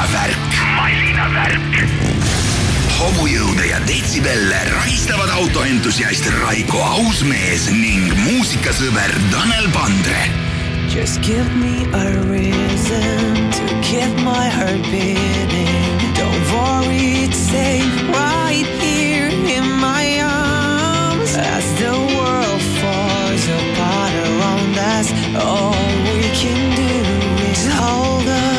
masinavärk. masinavärk. hobujõude ja detsibelle rahistavad autoentusiast Raiko Ausmees ning muusikasõber Tanel Pandre Just give me a reason to keep my heart beating. Don't worry, it's safe right here in my arms. As the world falls apart around us, all we can do is hold on,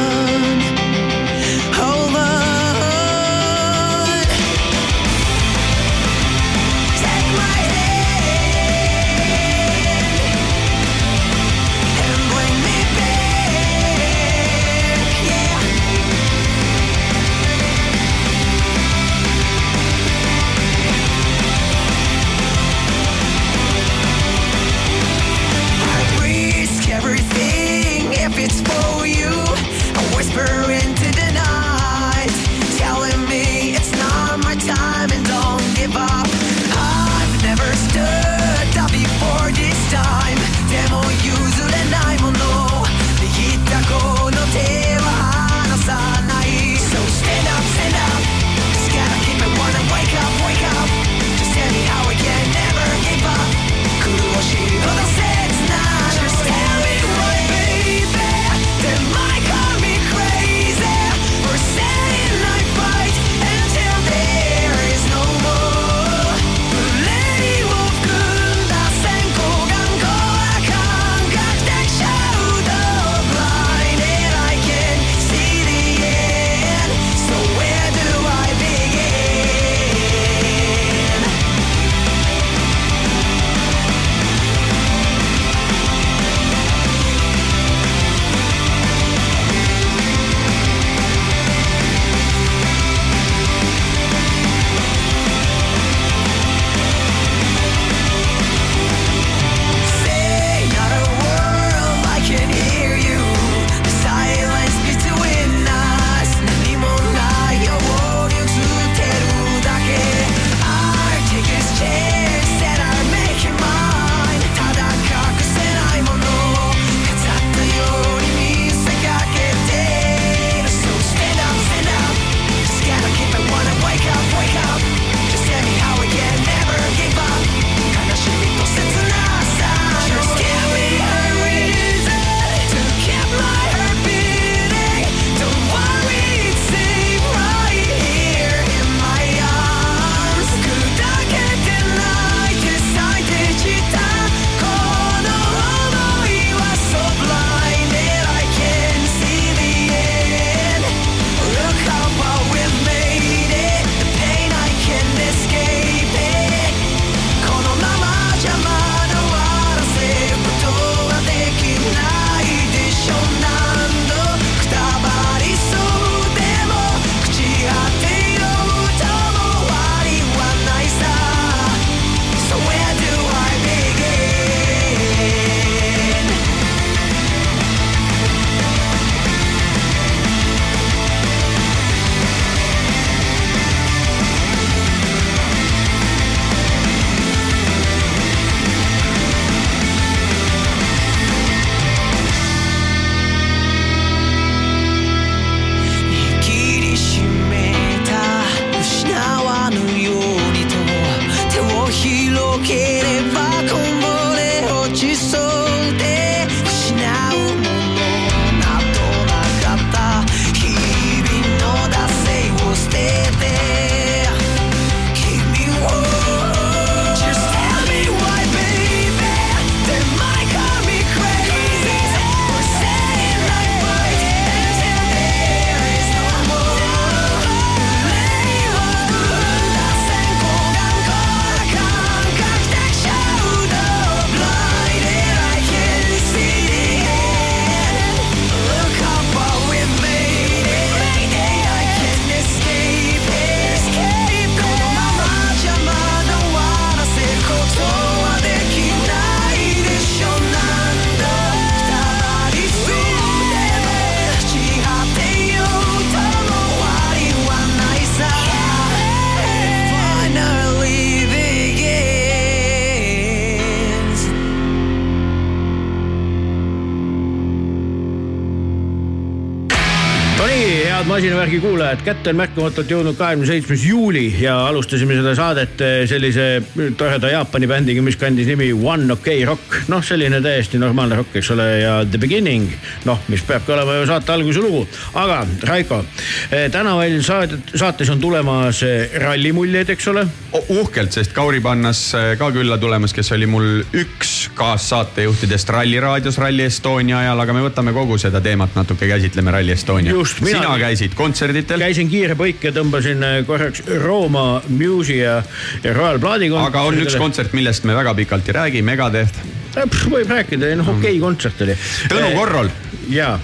masinavärgi kuulajad, kätte on märkamatult jõudnud kahekümne seitsmes juuli ja alustasime seda saadet eh, sellise toreda Jaapani bändiga, mis kandis nimi One OK Rock. noh, selline täiesti normaalne rock, eks ole, ja The Beginning, noh, mis peabki olema ju saate alguse lugu. aga Raiko, eh, täna meil saadet, saates on tulemas eh, rallimuljed, eks ole. uhkelt, sest Kauri Pannas ka külla tulemas, kes oli mul üks kaassaatejuhtidest Ralli raadios Rally Estonia ajal, aga me võtame kogu seda teemat natuke, käsitleme Rally Estonia. sina käisid kontserditel? käisin kiire põike, tõmbasin äh, korraks Rooma Muse'i ja, Royal Bloodi kontserdile. aga on üks kontsert, millest me väga pikalt ei räägi, Megadeth. Äh, võib rääkida, noh okei okay, kontsert oli. Tõnu äh, Korrol. jaa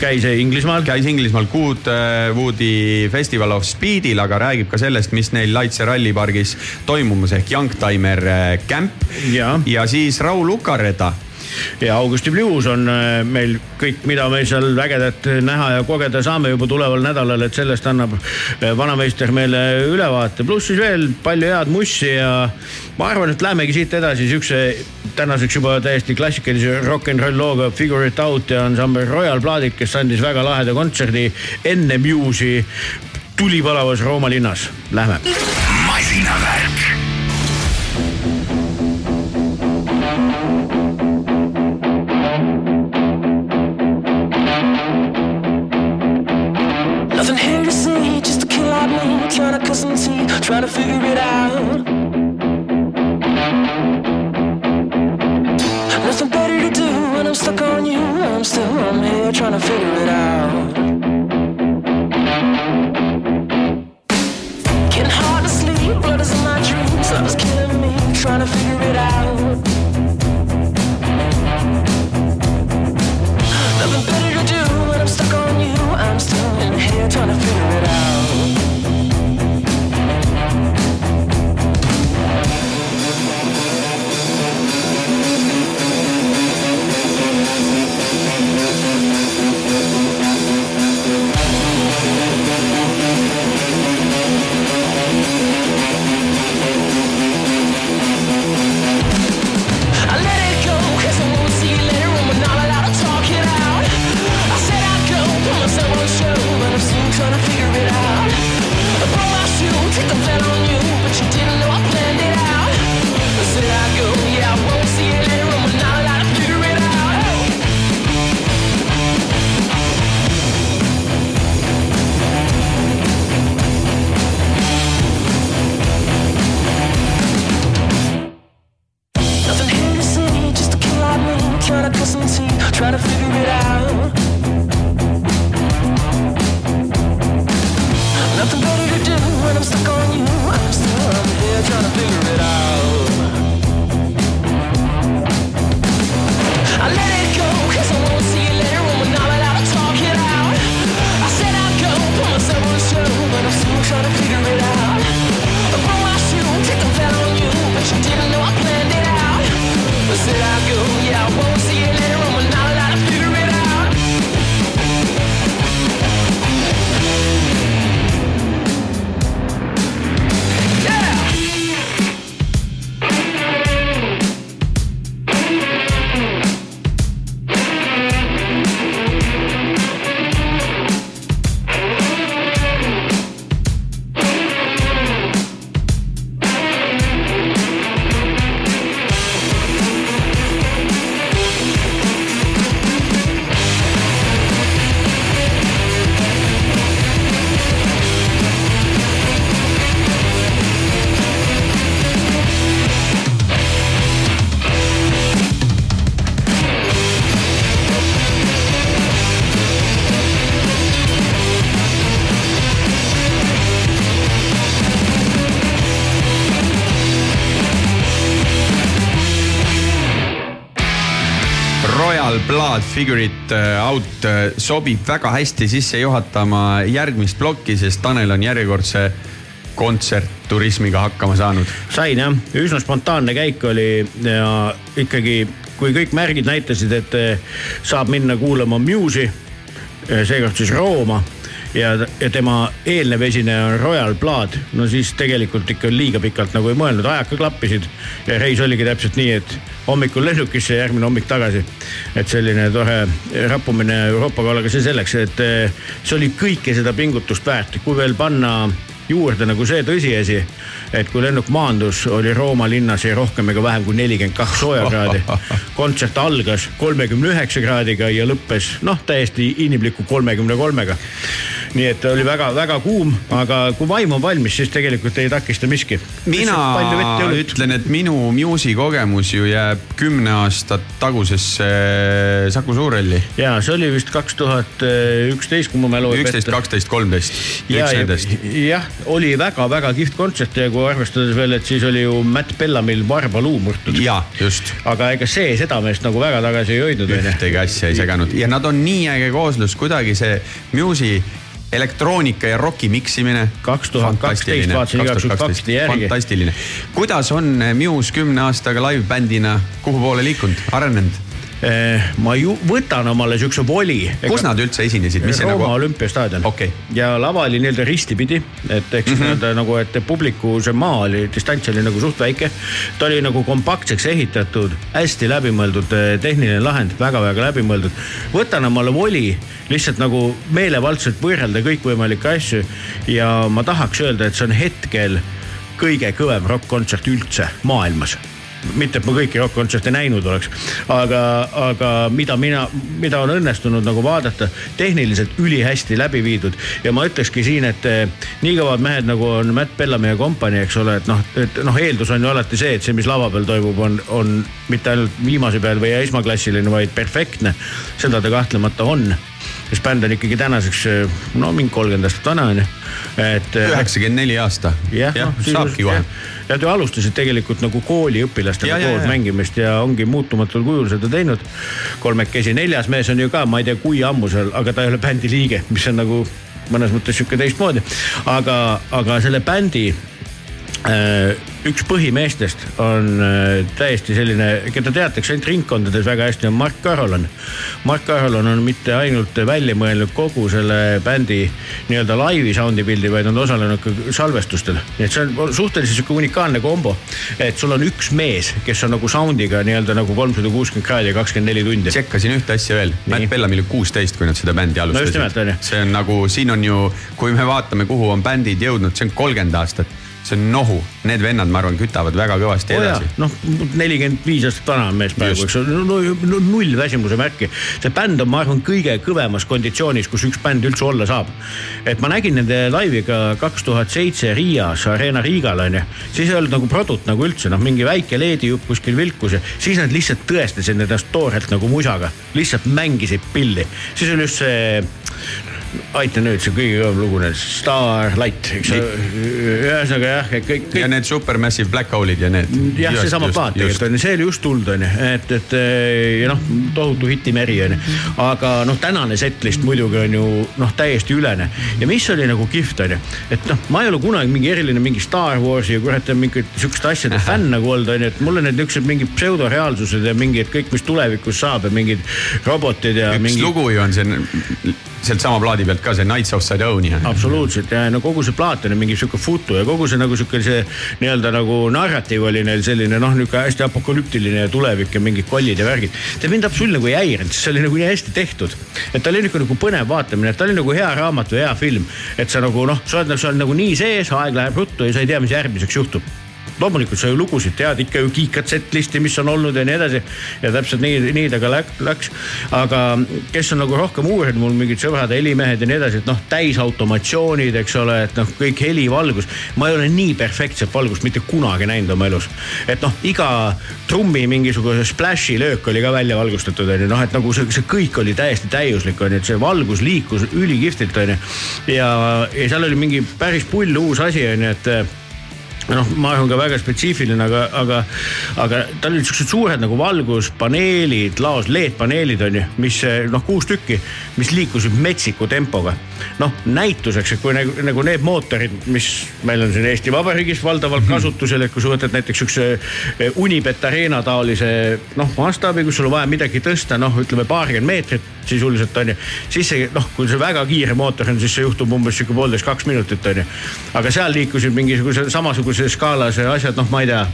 käis Inglismaal. käis Inglismaal Goodwoodi Festival of Speedil, aga räägib ka sellest, mis neil Laitse rallipargis toimumas ehk Youngtimer Camp. ja, ja siis Raul Ukareda ja Augusti Blues on äh, meil kõik, mida me seal ägedat näha ja kogeda saame juba tuleval nädalal, et sellest annab äh, vanameister meile ülevaate, pluss siis veel palju head mussi ja ma arvan, et lähemegi siit edasi siukse tänaseks juba täiesti klassikalise rock n roll looga Figure it out ja ansambel Royal Bloodid, kes andis väga laheda kontserdi enne Muse'i tulipalavas Rooma linnas. Lähme. masinavärk Figure It äh, Out äh, sobib väga hästi sisse juhatama järgmist plokki, sest Tanel on järjekordse kontsertturismiga hakkama saanud. sain jah, üsna spontaanne käik oli ja ikkagi, kui kõik märgid näitasid, et äh, saab minna kuulama Muse'i, seekord siis Rooma ja, ja tema eelnev esineja on Royal Blood, no siis tegelikult ikka liiga pikalt nagu ei mõelnud, ajaka klappisid. ja reis oligi täpselt nii, et hommikul lennukisse järgmine hommik tagasi. Et selline tore rappumine Euroopaga, aga see selleks, et eh, see oli kõike seda pingutust väärt, kui veel panna juurde nagu see tõsiasi, et kui lennuk maandus, oli Rooma linnas ei rohkem ega vähem kui nelikümmend kaks soojakraadi. kontsert algas kolmekümne üheksa kraadiga ja lõppes noh, täiesti inimliku kolmekümne kolmega nii et oli väga-väga kuum, aga kui vaim on valmis, siis tegelikult ei takista miski. mina ütlen, et minu Muse'i kogemus ju jääb kümne aastat tagusesse Saku Suurhalli. ja see oli vist kaks tuhat üksteist, kui mu mälu ei peta. üksteist, kaksteist, kolmteist, üks nendest. jah, oli väga-väga kihvt kontsert ja kui arvestades veel, et siis oli ju Matt Bellamil varbaluu murtud. ja, just. aga ega see seda meest nagu väga tagasi ei hoidnud. ühtegi asja ei seganud ja nad on nii äge kooslus, kuidagi see Muse'i elektroonika ja roki miksimine. kaks tuhat kaksteist vaatasin igaks juhuks faktide järgi. fantastiline. kuidas on Muse kümne aastaga live-bändina, kuhu poole liikunud, arenenud? Eh, ma ju võtan omale siukse voli. kus nad üldse esinesid, mis see Rooma nagu? olümpiastaadion okay.. ja lava oli nii-öelda ristipidi, et siis mm -hmm. nii-öelda nagu, et publiku see maa oli, distants oli nagu suht väike. ta oli nagu kompaktseks ehitatud, hästi läbimõeldud eh, tehniline lahend väga,, väga-väga läbimõeldud. võtan omale voli lihtsalt nagu meelevaldselt võrrelda kõikvõimalikke asju ja ma tahaks öelda, et see on hetkel kõige kõvem rokk-kontsert üldse maailmas mitte, et ma kõiki rokk-kontserte näinud oleks, aga, aga mida mina, mida on õnnestunud nagu vaadata, tehniliselt ülihästi läbi viidud. ja ma ütlekski siin, et eh, nii kõvad mehed nagu on Matt Bellamy ja kompanii, eks ole, et noh, et noh, eeldus on ju alati see, et see, mis lava peal toimub, on, on mitte ainult viimase peal või esmaklassiline, vaid perfektne. seda ta kahtlemata on sest bänd on ikkagi tänaseks no mingi kolmkümmend aastat vana on ju, et. Äh, üheksakümmend neli aasta. jah ja, no,, saabki kohe. Nad ju alustasid tegelikult nagu kooliõpilastega koos ja, mängimist ja ongi muutumatul kujul seda teinud. kolmekesi, neljas mees on ju ka, ma ei tea, kui ammu seal, aga ta ei ole bändi liige, mis on nagu mõnes mõttes sihuke teistmoodi. aga, aga selle bändi üks põhimeestest on äh, täiesti selline, keda teatakse ainult ringkondades väga hästi, on Mark Carolan. Mark Carolan on mitte ainult välja mõelnud kogu selle bändi nii-öelda laivi sound'i pildi, vaid on osalenud ka salvestustel. nii et see on suhteliselt sihuke unikaalne kombo, et sul on üks mees, kes on nagu sound'iga nii-öelda nagu kolmsada kuuskümmend kraadi ja kakskümmend neli tundi. tšekkasin ühte asja veel, Matt Bellamil oli kuusteist, kui nad seda bändi alustasid no. see on nagu, siin on ju, kui me vaatame, kuhu on bändid jõudnud, see on kolmkümmend aastat see on nohu, need vennad, ma arvan, kütavad väga kõvasti oh edasi. noh, nelikümmend viis aastat vana on mees praegu, eks ole, no, no null väsimuse märki. see bänd on, ma arvan, kõige kõvemas konditsioonis, kus üks bänd üldse olla saab. et ma nägin nende laiviga kaks tuhat seitse Riias, Arena Riigal on ju, siis ei olnud nagu produt nagu üldse, noh, mingi väike leedijupp kuskil vilkus ja siis nad lihtsalt tõestasid ennast toorelt nagu musaga, lihtsalt mängisid pilli, siis oli just see aita nüüd, see kõige kõvem lugu, need Starlight, eks ole. ühesõnaga jah, et kõik, kõik. ja need Supermassive Black Hole'id ja need. jah, seesama plaat tegelikult on ju, see oli just tulnud on ju, et, et ja noh, tohutu hitimeri on ju. aga noh, tänane setlist muidugi on ju noh, täiesti ülene ja mis oli nagu kihvt on ju, et noh, ma ei ole kunagi mingi eriline mingi Star Warsi ja kurat mingit sihukeste asjade fänn nagu olnud on ju, et mulle need niuksed mingid pseudoreaalsused ja mingid kõik, mis tulevikus saab ja mingid robotid ja. üks mingi... lugu ju on see sealt sama plaadi pealt ka see Nights of Sidonia. absoluutselt ja no kogu see plaat on mingi sihuke futu ja kogu see nagu sihuke see nii-öelda nagu narratiiv oli neil selline noh, nihuke hästi apokalüptiline ja tulevik ja mingid kollid ja värgid. see mind absoluutselt nagu ei häirinud, sest see oli nagu nii hästi tehtud. et ta oli nihuke nagu põnev vaatamine, et ta oli nagu hea raamat või hea film. et sa nagu noh, sa oled, sa oled nagu nii sees, aeg läheb ruttu ja sa ei tea, mis järgmiseks juhtub loomulikult sa ju lugusid tead ikka ju kiikat set-list'i, mis on olnud ja nii edasi. ja täpselt nii, nii ta ka läks. aga kes on nagu rohkem uurinud, mul mingid sõbrad, helimehed ja nii edasi, et noh, täisautomatsioonid, eks ole, et noh, kõik helivalgus. ma ei ole nii perfektset valgust mitte kunagi näinud oma elus. et noh, iga trummi mingisuguse splash'i löök oli ka välja valgustatud, onju, noh, et nagu see, see kõik oli täiesti täiuslik, onju, et see valgus liikus ülikihvtilt, onju. ja, ja seal oli mingi päris pull uus asi, onju, et noh, ma arvan ka väga spetsiifiline, aga, aga, aga tal olid siuksed suured nagu valguspaneelid, laos LED-paneelid on ju, mis noh, kuus tükki, mis liikusid metsiku tempoga. noh, näituseks, et kui nagu, nagu need mootorid, mis meil on siin Eesti Vabariigis valdavalt -hmm. kasutusel, et kui sa võtad näiteks siukse eh, Unibet Arena taolise noh, mastaabi, kus sul on vaja midagi tõsta, noh, ütleme paarkümmend meetrit sisuliselt on ju. siis see noh, kui see väga kiire mootor on, siis see juhtub umbes sihuke poolteist, kaks minutit on ju. aga seal liikusid mingisuguse samasuguse skaalas asjad, noh, ma ei tea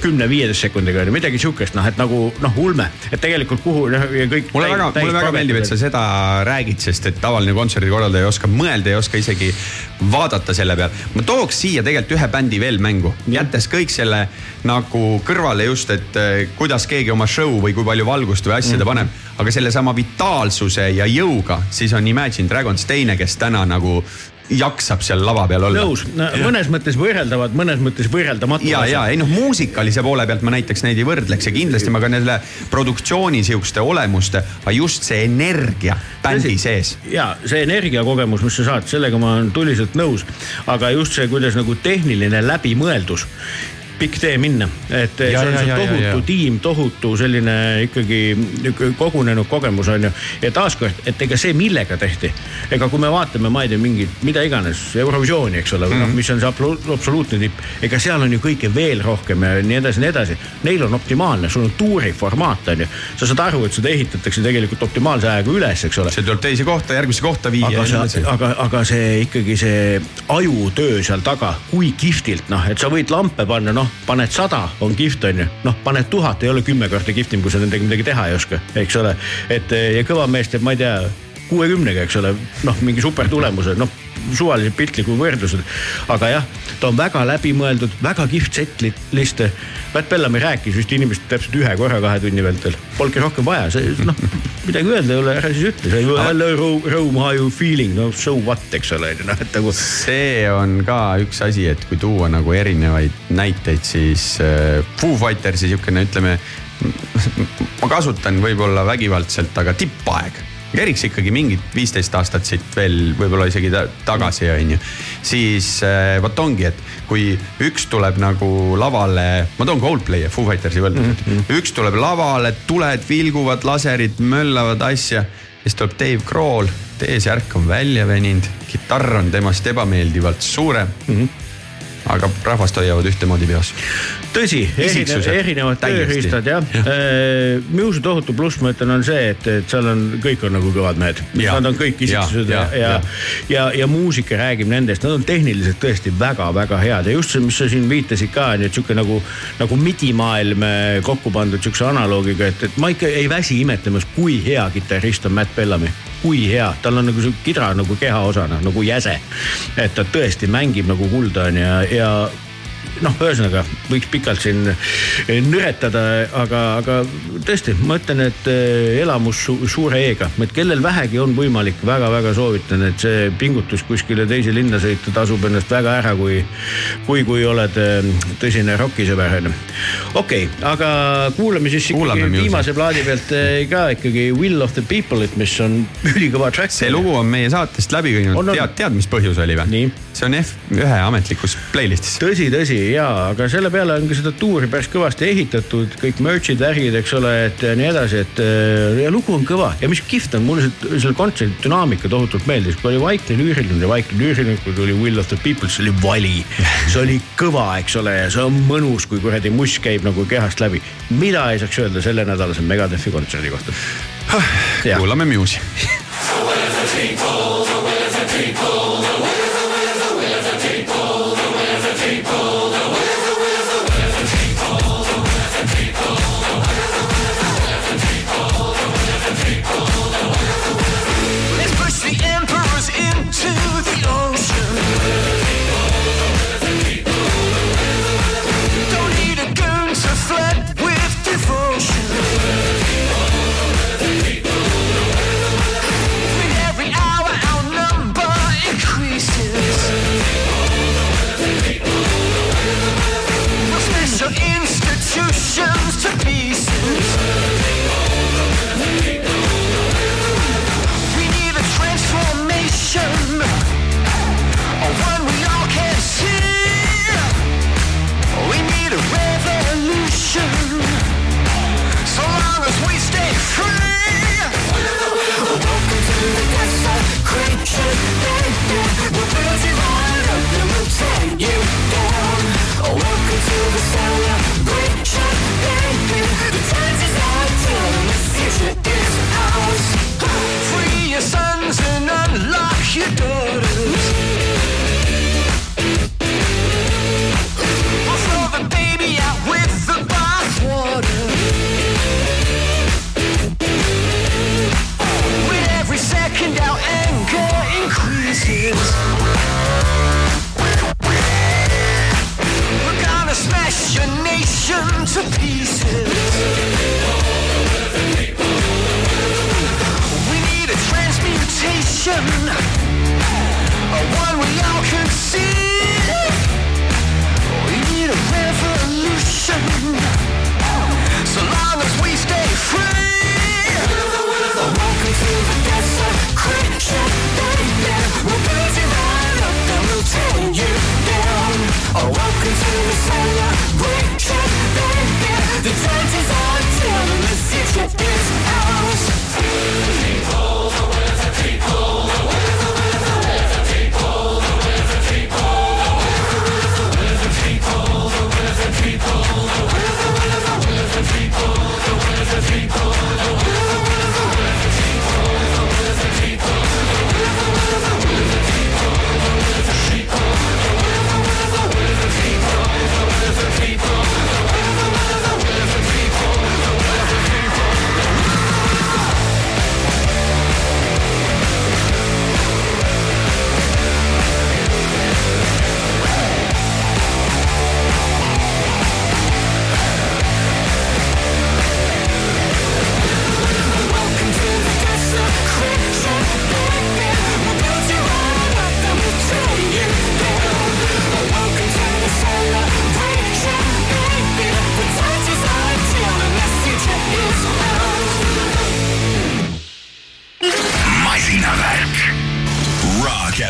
kümne-viieteist sekundiga ju, midagi sihukest, noh, et nagu noh, ulme, et tegelikult kuhu noh ja kõik. mulle väga, mulle väga meeldib, et sa seda räägid, sest et tavaline kontserdikorraldaja ei oska mõelda, ei oska isegi vaadata selle peale. ma tooks siia tegelikult ühe bändi veel mängu, jättes kõik selle nagu kõrvale just, et eh, kuidas keegi oma show või kui palju valgust või asja ta mm. paneb. Aga sellesama vitaalsuse ja jõuga, siis on Imagine Dragons teine, kes täna nagu jaksab seal lava peal olla. nõus, mõnes mõttes võrreldavad, mõnes mõttes võrreldamatud. ja, ja ei noh, muusikalise poole pealt ma näiteks neid ei võrdleks ja kindlasti ma ka nende produktsiooni siukeste olemuste, aga just see energia bändi sees. ja see energiakogemus, mis sa saad, sellega ma olen tuliselt nõus. aga just see, kuidas nagu tehniline läbimõeldus pikk tee minna, et ja, see on see tohutu ja, ja. tiim, tohutu selline ikkagi kogunenud kogemus on ju. ja taaskord, et ega see, millega tehti, ega kui me vaatame, ma ei tea, mingit, mida iganes, Eurovisiooni, eks ole mm, -hmm. noh, mhm. mis on see absoluutne tipp. ega seal on ju kõike veel rohkem ja nii edasi, nii edasi. Neil on optimaalne, sul on tuuriformaat on ju. sa saad aru, et seda ehitatakse tegelikult optimaalse ajaga üles, eks ole. see tuleb teise kohta, järgmisse kohta viia. aga, aga, aga see ikkagi see ajutöö seal taga, kui kihvtilt noh, et sa võid lampe panna, noh paned sada, on kihvt, on ju. noh, paned tuhat, ei ole kümme korda kihvtim, kui sa nendega midagi teha ei oska, eks ole. et ja kõva mees teeb, ma ei tea, kuuekümnega, eks ole, noh, mingi super tulemuse, noh suvalised piltlikud võrdlused. aga jah, ta on väga läbimõeldud, väga kihvt setlist. Matt Bellamy rääkis vist inimesed täpselt ühe korra kahe tunni vältel, polnudki rohkem vaja, see noh, midagi öelda ei ole, ära siis ütle, see hello Rome, how you feeling, no so what, eks ole, noh et nagu. see on ka üks asi, et kui tuua nagu erinevaid näiteid, siis äh, Foo Fightersi sihukene, ütleme ma kasutan võib-olla vägivaldselt, aga tippaeg keriks ikkagi mingid viisteist aastat siit veel võib-olla isegi ta tagasi, on ju. siis äh, vot ongi, et kui üks tuleb nagu lavale, ma toon Coldplay ja Foo Fightersi võrdlused mm. -hmm. üks tuleb lavale, tuled vilguvad, laserid möllavad asja. siis tuleb Dave Grohl, T-särk on välja veninud, kitarr on temast ebameeldivalt suurem mm. -hmm aga rahvast hoiavad ühtemoodi peos. tõsi, erinevad, tööriistad jah. Ja. ja.. Äh, Muse'i tohutu pluss, ma ütlen, on see, et, et seal on, kõik on nagu kõvad mehed. Nad on kõik isiksused ja, ja, ja, ja, ja, ja muusika räägib nendest, nad on tehniliselt tõesti väga-väga head. Ja just see, mis sa siin viitasid ka, on ju, et sihuke nagu, nagu midimaailm äh, kokku pandud sihukese analoogiga, et, et ma ikka ei väsi imetlemas, kui hea kitarrist on Matt Bellamy kui hea, tal on nagu see kidra nagu kehaosana nagu jäse. et ta tõesti mängib nagu kulda on ja, ja noh, ühesõnaga võiks pikalt siin eh, nüretada, aga, aga tõesti, ma ütlen, et eh, elamus su suure E-ga, et kellel vähegi on võimalik väga,, väga-väga soovitan, et see pingutus kuskile teise linna sõita tasub ennast väga ära, kui, kui, kui oled eh, tõsine rokisõber onju. okei okay,, aga kuulame siis kuulame ikkagi viimase plaadi pealt ka ikkagi Will of the People'it, mis on ülikõva track. see lugu on meie saatest läbi käinud, tead, tead, mis põhjus oli või? see on F1 ametlikus playlist'is. tõsi, tõsi ja, aga selle peale on ka seda tuuri päris kõvasti ehitatud, kõik merch'id, värgid, eks ole, et ja nii edasi, et ja lugu on kõva ja mis kihvt on, mulle selle kontserdi dünaamika tohutult meeldis, kui oli vaikne lüüriline, vaikne lüüriline, kui tuli Will of the People, see oli vali. see oli kõva, eks ole, ja see on mõnus, kui kuradi muss käib nagu kehast läbi. mida ei saaks öelda sellenädalase Megadefi kontserdi kohta? kuulame Muse'i transmutation, one we all can see.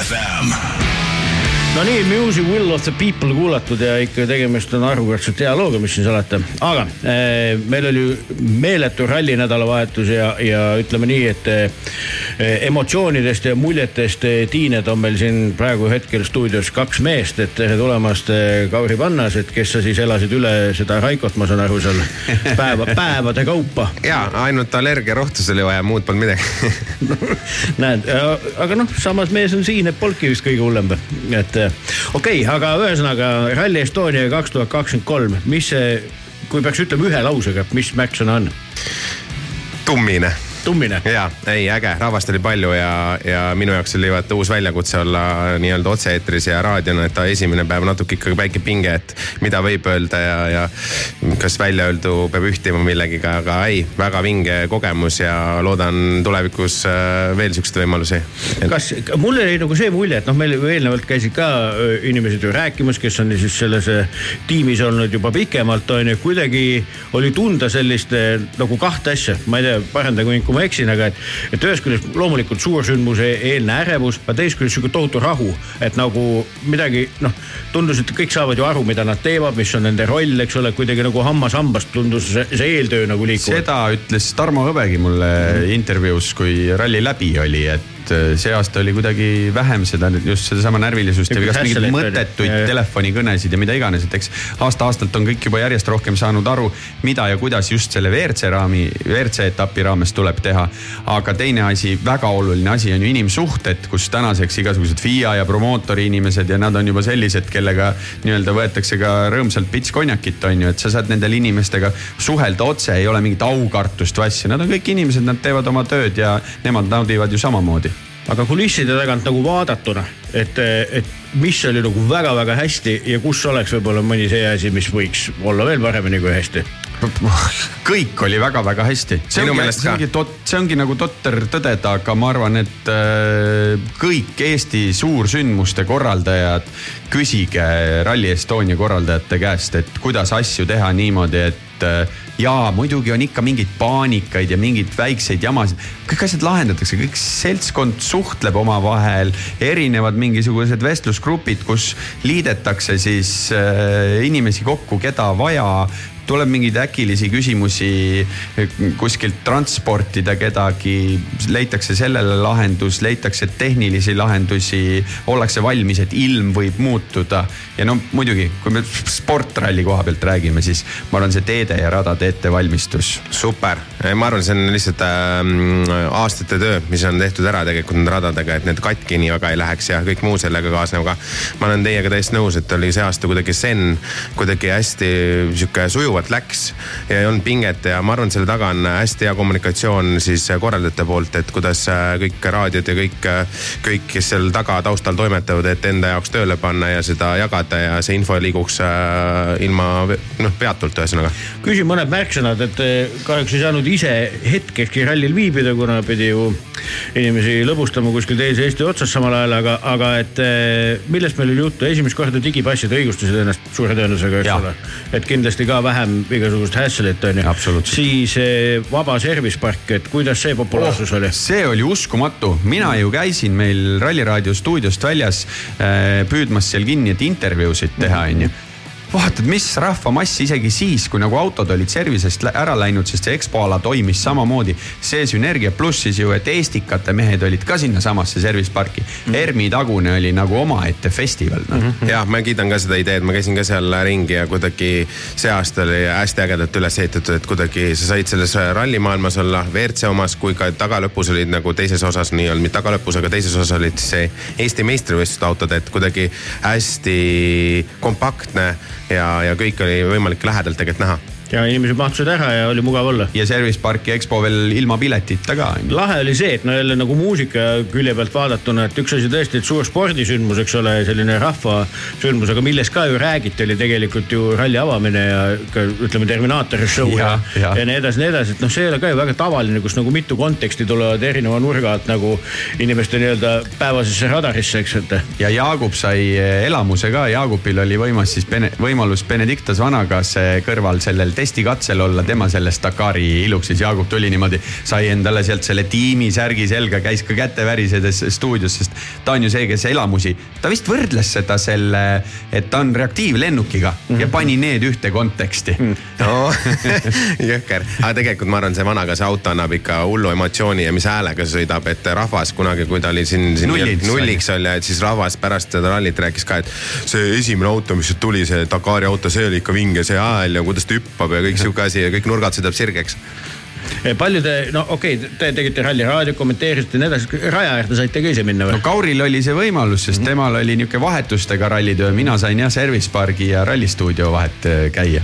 FM. no nii, Music Will of the People kuulatud ja ikka tegemist on harukordselt hea looga, mis siin salata. aga eh, meil oli meeletu ralli nädalavahetus ja, ja ütleme nii, et eh, emotsioonidest ja muljetest eh, tiined on meil siin praegu hetkel stuudios kaks meest, et tere tulemast, Kauri Pannas, et kes sa siis elasid üle seda Raikot, ma saan aru, seal päeva, päevade kaupa. ja ainult allergiarohtus oli vaja, muud polnud midagi näed, aga noh, samas mees on siin, et polnudki vist kõige hullem, et eh, okei okay,, aga ühesõnaga Rally Estonia kaks tuhat kakskümmend kolm, mis see, kui peaks ütlema ühe lausega, mis märksõna on? tummine tummine. ja ei äge, rahvast oli palju ja, ja minu jaoks oli vaata uus väljakutse olla nii-öelda otse-eetris ja raadiona, et esimene päev natuke ikkagi väike pinge, et mida võib öelda ja, ja kas välja öeldu peab ühtima millegiga, aga ei, väga vinge kogemus ja loodan tulevikus äh, veel siukseid võimalusi. kas, mul oli nagu see mulje, et noh, meil eelnevalt käisid ka öö, inimesed ju rääkimas, kes on siis selles öö, tiimis olnud juba pikemalt on ju, kuidagi oli tunda sellist nagu kahte asja, ma ei tea, parandage mind, kui ma eksin, aga et, et ühest küljest loomulikult suursündmuse eelne ärevus, aga teisest küljest sihuke tohutu rahu, et nagu midagi noh, tundus, et kõik saavad ju aru, mida nad teevad, mis on nende roll, eks ole, kuidagi nagu hammas hambast tundus see, see eeltöö nagu liikuv. seda ütles Tarmo Hõbegi mulle intervjuus, kui ralli läbi oli, et äh, see aasta oli kuidagi vähem seda just sedasama närvilisust ja igast mingeid mõttetuid telefonikõnesid ja mida iganes, et eks aasta-aastalt on kõik juba järjest rohkem saanud aru, mida ja kuidas just selle WRC raami, WRC etapi raames tuleb teha. aga teine asi, väga oluline asi on ju inimsuhted, kus tänaseks igasugused FIA ja promootori inimesed ja nad on juba sellised, kellega nii-öelda võetakse ka rõõmsalt pits konjakit, on ju, et sa saad nendele inimestega suhelda otse, ei ole mingit aukartust või asja, nad on kõik inimesed, nad teevad oma tööd ja nemad naudivad ju samamoodi aga kulisside tagant nagu vaadatuna, et, et mis oli nagu väga-väga hästi ja kus oleks võib-olla mõni see asi, mis võiks olla veel paremini kui hästi. kõik oli väga-väga hästi. see ongi, see ongi tot-, see ongi nagu totter tõdeda, aga ma arvan, et äh, kõik Eesti suursündmuste korraldajad, küsige Rally Estonia korraldajate käest, et kuidas asju teha niimoodi, et äh, jaa, muidugi on ikka mingeid paanikaid ja mingeid väikseid jamasid. kõik asjad lahendatakse, kõik seltskond suhtleb omavahel, erinevad mingisugused vestlusgrupid, kus liidetakse siis äh, inimesi kokku, keda vaja tuleb mingeid äkilisi küsimusi kuskilt transportida kedagi, leitakse sellele lahendus, leitakse tehnilisi lahendusi, ollakse valmis, et ilm võib muutuda. ja no muidugi, kui me sportralli koha pealt räägime, siis ma arvan, see teede ja radade ettevalmistus. super, ma arvan, see on lihtsalt ähm, aastate töö, mis on tehtud ära tegelikult nende radadega, et need katki nii väga ei läheks ja kõik muu sellega kaasnev, aga ma olen teiega täiesti nõus, et oli see aasta kuidagi zen, kuidagi hästi sihuke sujuvalt sujuvalt läks ja ei olnud pinget ja ma arvan, selle taga on hästi hea kommunikatsioon siis korraldajate poolt, et kuidas kõik raadiod ja kõik, kõik, kes seal taga taustal toimetavad, et enda jaoks tööle panna ja seda jagada ja see info liiguks ilma noh, peatult ühesõnaga. küsin mõned märksõnad, et kahjuks ei saanud ise hetkekski rallil viibida, kuna pidi ju inimesi lõbustama kuskil teises Eesti otsas samal ajal, aga, aga et millest meil oli juttu, esimest korda digipassid õigustasid ennast suure tõenäosusega, eks ole. et kindlasti ka vähem igasugust hässelit on ju. siis eh, vaba service park, et kuidas see populaarsus oh, oli? see oli uskumatu, mina ju käisin meil Ralli Raadio stuudiost väljas äh, püüdmas seal kinni, et intervjuusid teha, onju vaatad, mis rahvamass isegi siis, kui nagu autod olid service'ist ära läinud, sest see EXPO ala toimis samamoodi. see sünergia pluss siis ju, et Estikate mehed olid ka sinnasamasse service parki mm. -hmm. ERMi tagune oli nagu omaette festival no.. Mm -hmm. jah, ma kiidan ka seda ideed, ma käisin ka seal ringi ja kuidagi see aasta oli hästi ägedalt üles ehitatud, et kuidagi sa said selles rallimaailmas olla WRC omas kui ka tagalõpus olid nagu teises osas nii-öelda, mitte tagalõpus, aga teises osas olid see Eesti meistrivõistluste autod, et kuidagi hästi kompaktne ja, ja kõike oli võimalik lähedalt tegelikult näha ja inimesed mahtusid ära ja oli mugav olla. ja Service Parki EXPO veel ilma piletita ka. lahe oli see, et no jälle nagu muusika külje pealt vaadatuna, et üks asi tõesti, et suur spordisündmus, eks ole, selline rahvasündmus, aga millest ka ju räägiti, oli tegelikult ju ralli avamine ja ka ütleme, Terminaatori show ja, ja, ja nii edasi, nii edasi, et noh, see ei ole ka ju väga tavaline, kus nagu mitu konteksti tulevad erineva nurga alt nagu inimeste nii-öelda päevasesse radarisse, eks, et. ja Jaagup sai elamuse ka, Jaagupil oli võimas siis võimalus Benedictas Vanagas kõrval sellel testikatsel olla, tema sellest Dakari iluks, siis Jaagup tuli niimoodi, sai endale sealt selle tiimisärgi selga, käis ka käte värisedes stuudios, sest ta on ju see, kes elamusi, ta vist võrdles seda selle, et ta on reaktiivlennukiga mm -hmm. ja pani need ühte konteksti mm. -hmm. no jõhker, aga tegelikult ma arvan, see vanaga see auto annab ikka hullu emotsiooni ja mis häälega sõidab, et rahvas kunagi, kui ta oli siin, siin nulliks, nulliks oli et siis rahvas pärast seda rallit rääkis ka, et see esimene auto, mis tuli, see Dakari auto, see oli ikka vinge, see hääl ja kuidas ta hüppab ja kõik sihuke asi ja kõik nurgad sõidab sirgeks Eh, palju te, no okei okay,, te tegite Ralli Raadio, kommenteerisite ja nii edasi, raja äärde saite ka ise minna või? no Kauril oli see võimalus, sest mm -hmm. temal oli niisugune vahetustega rallitöö, mina sain jah Service Pargi ja rallistuudio vahet äh, käia.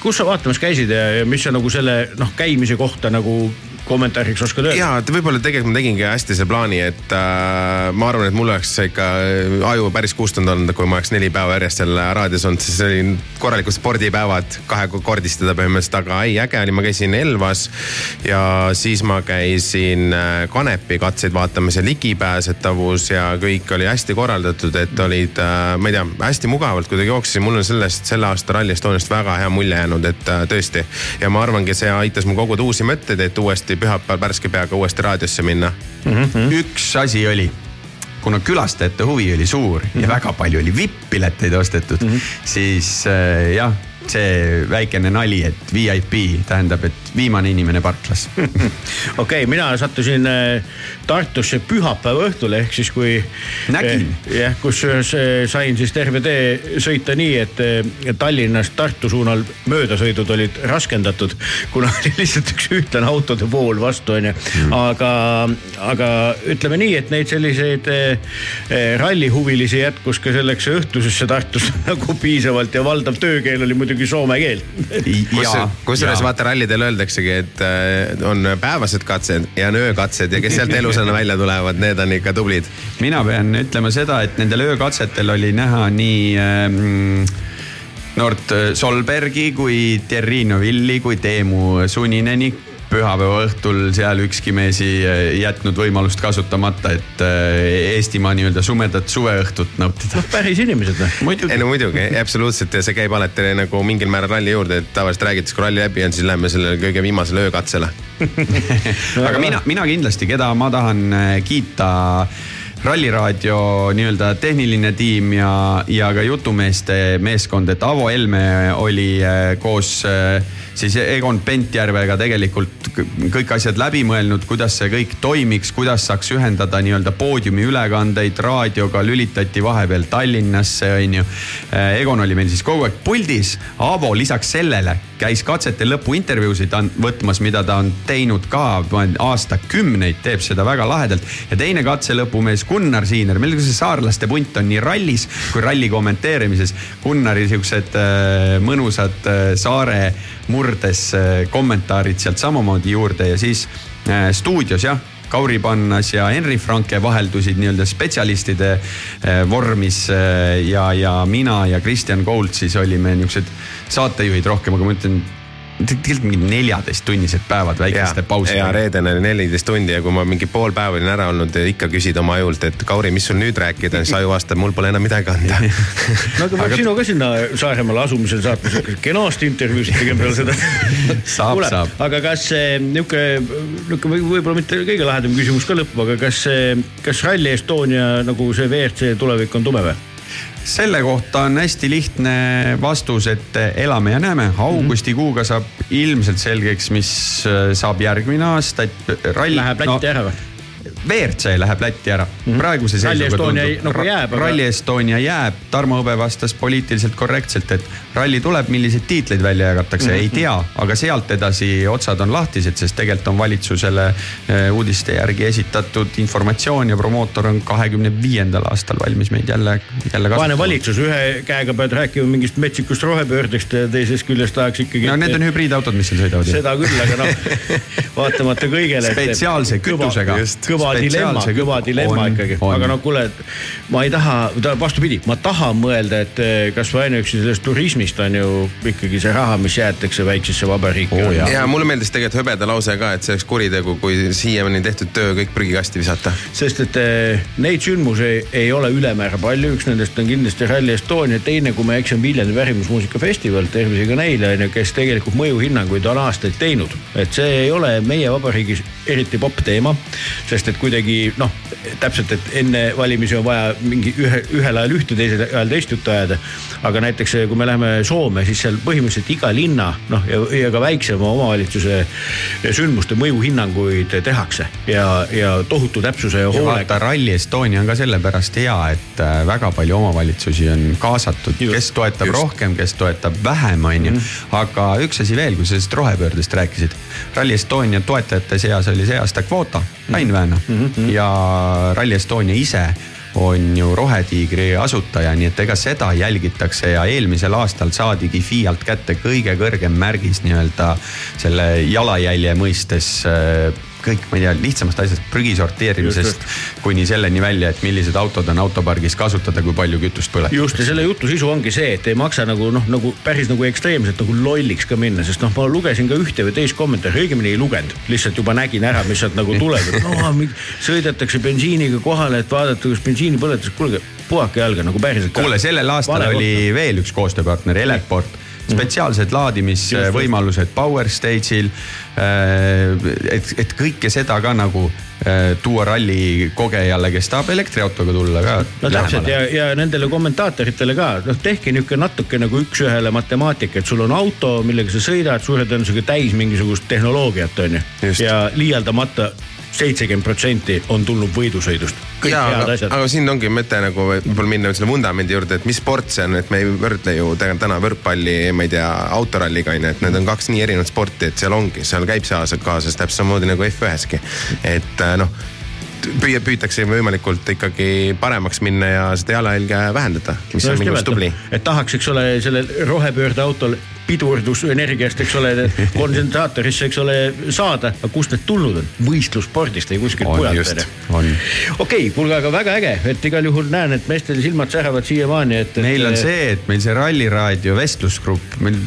kus sa vaatamas käisid ja, ja mis sa nagu selle noh, käimise kohta nagu kommentaariks oskad öelda? ja, võib-olla tegelikult ma tegingi hästi see plaani, et äh, ma arvan, et mul oleks ikka aju päris kustunud olnud, kui ma oleks neli päeva järjest seal raadios olnud, see oli korralikud spordipäevad, kahekordistada põhimõtteliselt, aga ei, äge oli, ma käisin Elvas ja siis ma käisin äh, Kanepi katseid vaatamas ja ligipääsetavus ja kõik oli hästi korraldatud, et olid äh,, ma ei tea, hästi mugavalt kuidagi jooksesin, mul on sellest selle aasta Rally Estoniast väga hea mulje jäänud, et äh, tõesti. ja ma arvangi, see aitas mul koguda uusi mõtteid, et uuesti pühapäeval värske peaga uuesti raadiosse minna mm. -hmm. üks asi oli, kuna külastajate huvi oli suur mm -hmm. ja mhm. väga palju oli vipp-pileteid ostetud mm, -hmm. siis äh, jah see väikene nali, et VIP tähendab, et viimane inimene parklas. Okei okay,, mina sattusin äh, Tartusse pühapäeva õhtul ehk siis kui. nägin. Eh, jah, kusjuures eh, sain siis terve tee sõita nii, et eh, Tallinnast Tartu suunal möödasõidud olid raskendatud, kuna oli lihtsalt üks ühtlane autode vool vastu onju. Mm.. aga, aga ütleme nii, et neid selliseid rallihuvilisi jätkus ka selleks õhtusesse Tartusse nagu piisavalt ja valdav töökeel oli muidugi soome keel. Kusjuures vaata rallidel öeldaksegi, et on päevased katsed ja on öökatsed ja kes sealt elu tulemusena välja tulevad, need on ikka tublid. mina pean ütlema seda, et nendel öökatsetel oli näha nii ähm, Nord Solbergi kui Terrino Villi kui Teemu Sunineni pühapäeva õhtul seal ükski mees ei eh, jätnud võimalust kasutamata, et eh, Eestimaa nii-öelda sumedat suveõhtut nautida. noh, päris inimesed või? ei no muidugi, absoluutselt ja see käib alati nagu mingil määral ralli juurde, et tavaliselt räägitakse, kui ralli läbi on, siis läheme sellele kõige viimasele öökatsele aga mina, mina kindlasti, keda ma tahan eh, kiita ralliraadio nii-öelda tehniline tiim ja, ja ka jutumeeste meeskond, et Avo Helme oli koos siis Egon Pentjärvega tegelikult kõik asjad läbi mõelnud, kuidas see kõik toimiks, kuidas saaks ühendada nii-öelda poodiumi ülekandeid raadioga, lülitati vahepeal Tallinnasse, onju. Egon oli meil siis kogu aeg puldis, Aavo lisaks sellele käis katsete lõpuintervjuusid võtmas, mida ta on teinud ka aastakümneid, teeb seda väga lahedalt. ja teine katse lõpumees Gunnar Siiner, meil see saarlaste punt on nii rallis kui ralli kommenteerimises. Gunnari siuksed äh, mõnusad äh, saare murdes äh, kommentaarid sealt samamoodi juurde ja siis stuudios jah Kauri Pannas ja Henri Franke vaheldusid nii-öelda spetsialistide vormis ja, ja mina ja Kristjan Gold siis olime niisugused saatejuhid rohkem, aga ma ütlen tegelikult mingid neljateisttunnised päevad väikeste pausidega. ja reedene oli neliteist tundi ja kui ma mingi pool päeva olin ära olnud ja ikka küsid oma ajult, et Kauri, mis sul nüüd rääkida, siis aju vastab, mul pole enam midagi anda no aga peaks sinu ka sinna Saaremaale asumisel saatma siukest kenasti intervjuusid tegema peale seda saab, saab. aga kas niuke, niuke võib-olla mitte kõige lahedam küsimus ka lõppu, aga kas, kas Rally Estonia nagu see WRC tulevik on tume või? Selle kohta on hästi lihtne vastus, et elame ja näeme. augustikuuga saab ilmselt selgeks, mis äh, saab järgmine aasta, et rall. Läheb Lätti no, ära või? WRC läheb Lätti ära mm. -hmm. praeguse seisuga tundub. nagu jääb. Rally Estonia jääb, Tarmo Hõbe vastas poliitiliselt korrektselt, et ralli tuleb, milliseid tiitleid välja jagatakse mm, -hmm. ei tea, aga sealt edasi otsad on lahtised, sest tegelikult on valitsusele eh, uudiste järgi esitatud informatsioon ja promootor on kahekümne viiendal aastal valmis meid jälle, jälle kasutama. pane valitsus, ühe käega pead rääkima mingist metsikust rohepöördest ja teisest küljest tahaks ikkagi. no need on hübriidautod, mis seal sõidavad. seda küll, aga noh, vaatamata kõigele. spetsiaalse kütusega. kõva dilemma, kõva dilemma on, ikkagi, aga no kuule, ma ei taha, vastupidi, ma tahan mõelda, et eh, kasvõi ainuüksi sellest turismist on ju ikkagi see raha, mis jäetakse väiksesse vabariiki oh,. ja mulle meeldis tegelikult hõbeda lause ka, et see oleks kuritegu, kui siiamaani tehtud töö kõik prügikasti visata. sest et eh, neid sündmusi ei ole ülemäära palju, üks nendest on kindlasti Rally Estonia, teine, kui ma ei eksi, on Viljandi värimusmuusikafestival, tervisega neile on ju, kes tegelikult mõjuhinnanguid on aastaid teinud. et see ei ole meie vabariigis eriti popp teema, sest et kuidagi noh, täpselt, et enne valimisi on vaja mingi ühe, ühel ajal ühte, teisel ajal teist juttu ajada. aga näiteks kui me läheme Soome, siis seal põhimõtteliselt iga linna noh ja, ja ka väiksema omavalitsuse sündmuste mõjuhinnanguid tehakse ja, ja tohutu täpsuse ja hoolega. vaata Rally Estonia on ka sellepärast hea, et äh, väga palju omavalitsusi on kaasatud, kes toetab just. rohkem, kes toetab vähem, on ju. Mhm. aga üks asi veel, kui sa sellest rohepöördest rääkisid. Rally Estonia toetajate seas oli see aasta kvoota, Ain Väänna mm -hmm. ja Rally Estonia ise on ju Rohetiigri asutaja, nii et ega seda jälgitakse ja eelmisel aastal saadigi FIA-lt kätte kõige kõrgem märgis nii-öelda selle jalajälje mõistes äh, kõik, ma ei tea, lihtsamast asjast, prügi sorteerimisest kuni selleni välja, et millised autod on autopargis kasutada, kui palju kütust põletab. just ja selle jutu sisu ongi see, et ei maksa nagu noh, nagu päris nagu ekstreemselt nagu lolliks ka minna, sest noh, ma lugesin ka ühte või teist kommentaari, õigemini ei lugenud, lihtsalt juba nägin ära, mis sealt nagu tuleb, et no sõidetakse bensiiniga kohale, et vaadata, kas bensiini põletas, kuulge puhake jalga nagu päriselt. kuule, sellel aastal Vale oli kohta. veel üks koostööpartner, Eleport spetsiaalsed laadimisvõimalused Power Stage'il. Äh, et, et kõike seda ka nagu äh, tuua ralli kogejale, kes tahab elektriautoga tulla ka. no täpselt ja, ja nendele kommentaatoritele ka, noh tehke niisugune natuke nagu üks-ühele matemaatika, et sul on auto, millega sa sõidad, suure tõenäosusega täis mingisugust tehnoloogiat, on ju. ja liialdamata seitsekümmend protsenti on tulnud võidusõidust. jaa, aga, aga siin ongi mõte nagu võib-olla minna selle vundamendi juurde, et mis sport see on, et me ei võrdle ju tegelikult täna võrkpalli, ma ei tea, autoralliga on ju, et need on kaks nii erinevat sporti, et seal ongi, seal käib see aasa kaasas täpselt samamoodi nagu F1-ski. et äh, noh püüa, püütakse võimalikult ikkagi paremaks minna ja seda jalajälge vähendada, mis no, on minu arust tubli. et tahaks, eks ole, sellel rohepöörde autol pidurdusenergiast, eks ole, kondentraatorisse, eks ole, saada. aga kust need tulnud on? võistlusspordist, ei kuskilt mujalt. okei okay,, kuulge, aga väga äge, et igal juhul näen, et meestel silmad säravad siiamaani, et, et. meil on see, et meil see Ralliraadio vestlusgrupp, meil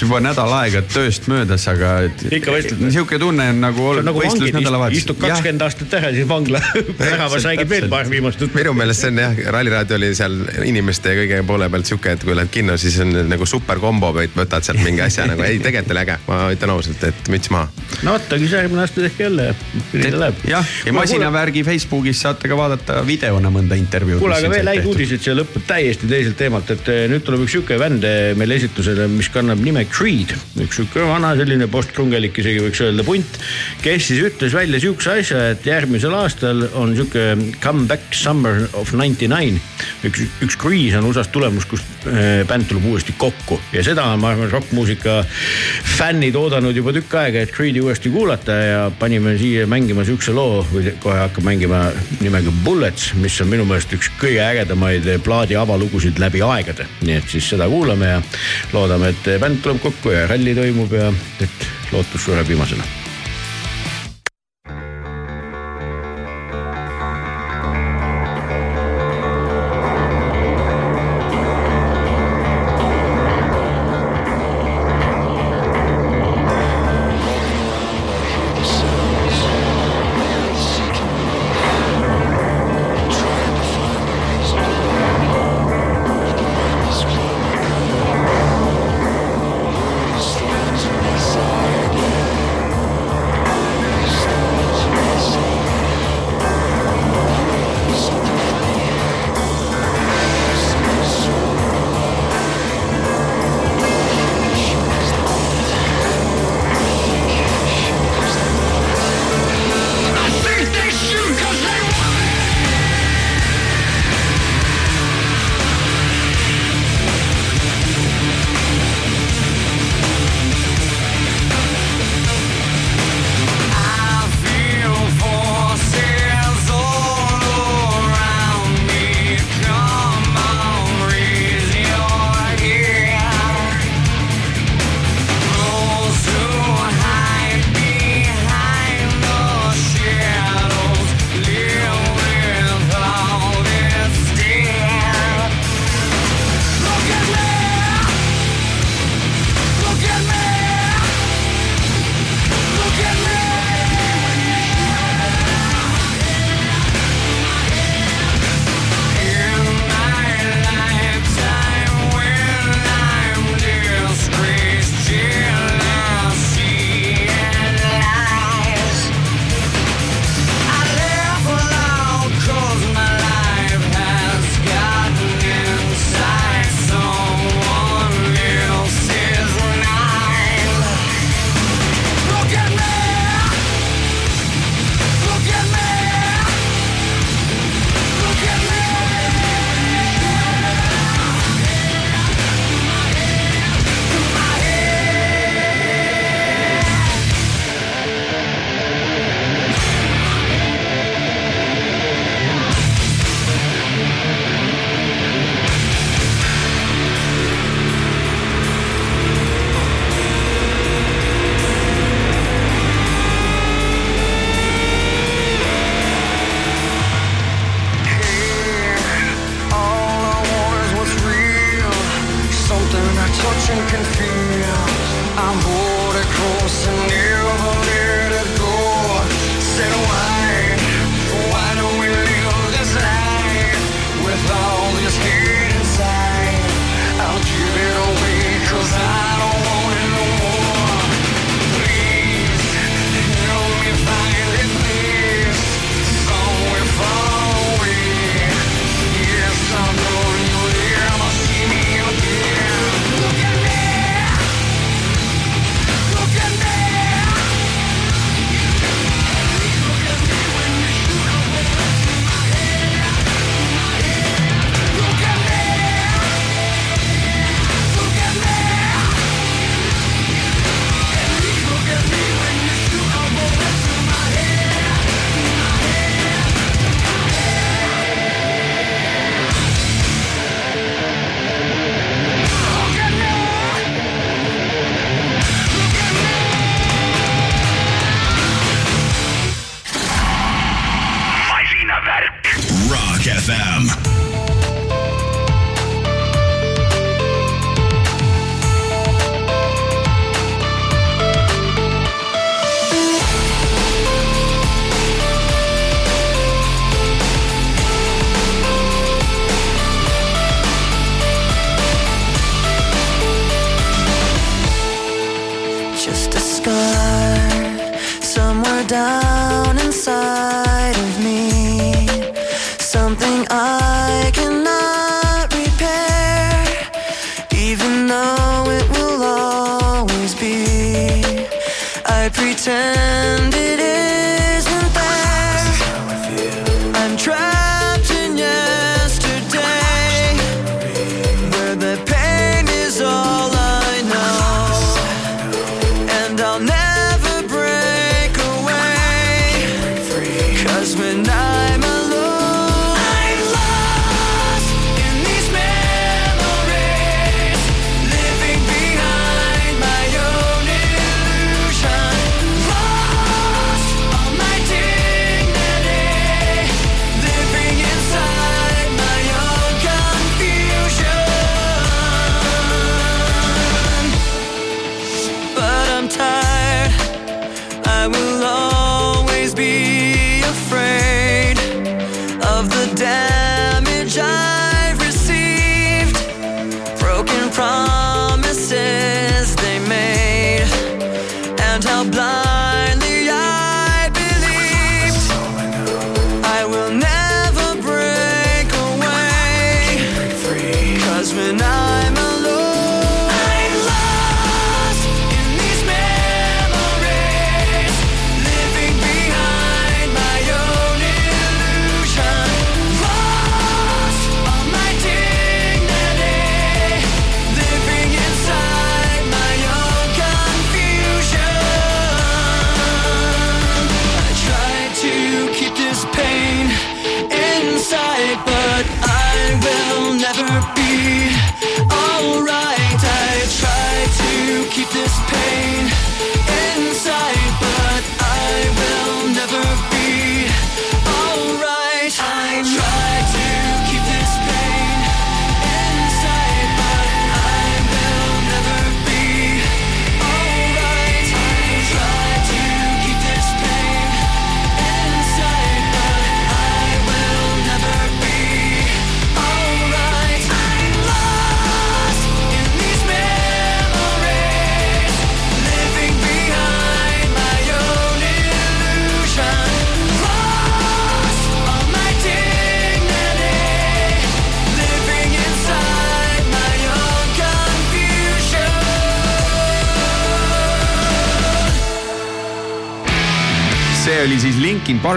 juba nädal aega tööst möödas, aga. ikka vestled? niisugune tunne on nagu olnud nagu võistlus nädalavahetusel. istud kakskümmend aastat ära, siis vangla väravas räägib veel paar viimast juttu. minu meelest see on jah, Ralliraadio oli seal inimeste kõige poole pealt sihuke, et kui lähed kinno, siis on nagu super kombo, võtad võtad sealt mingi asja nagu, ei tegelikult oli äge, ma ütlen ausalt, et müts maha. no vot, aga siis järgmine aasta tehke jälle ja nii ta läheb. jah, ja masinavärgi Facebookis saate ka vaadata videona mõnda intervjuud. kuule, aga veel häid uudiseid siia lõppu täiesti teiselt teemalt, et eh, nüüd tuleb üks sihuke eh, meil esitusele, mis kannab nime Creed. üks sihuke vana selline postkrungelik isegi võiks öelda punt, kes siis ütles välja sihukese asja, et järgmisel aastal on sihuke comeback summer of ninety nine. üks, üks Creed on USA-st tulemus, kus äh, bänd tuleb uuesti kokku ja seda on, ma arvan, olemas rokkmuusika fännid oodanud juba tükk aega, et Creed'i uuesti kuulata ja panime siia mängima siukse loo või kohe hakkab mängima nimega Bullets, mis on minu meelest üks kõige ägedamaid plaadi avalugusid läbi aegade. nii et siis seda kuulame ja loodame, et bänd tuleb kokku ja ralli toimub ja et lootus sureb viimasena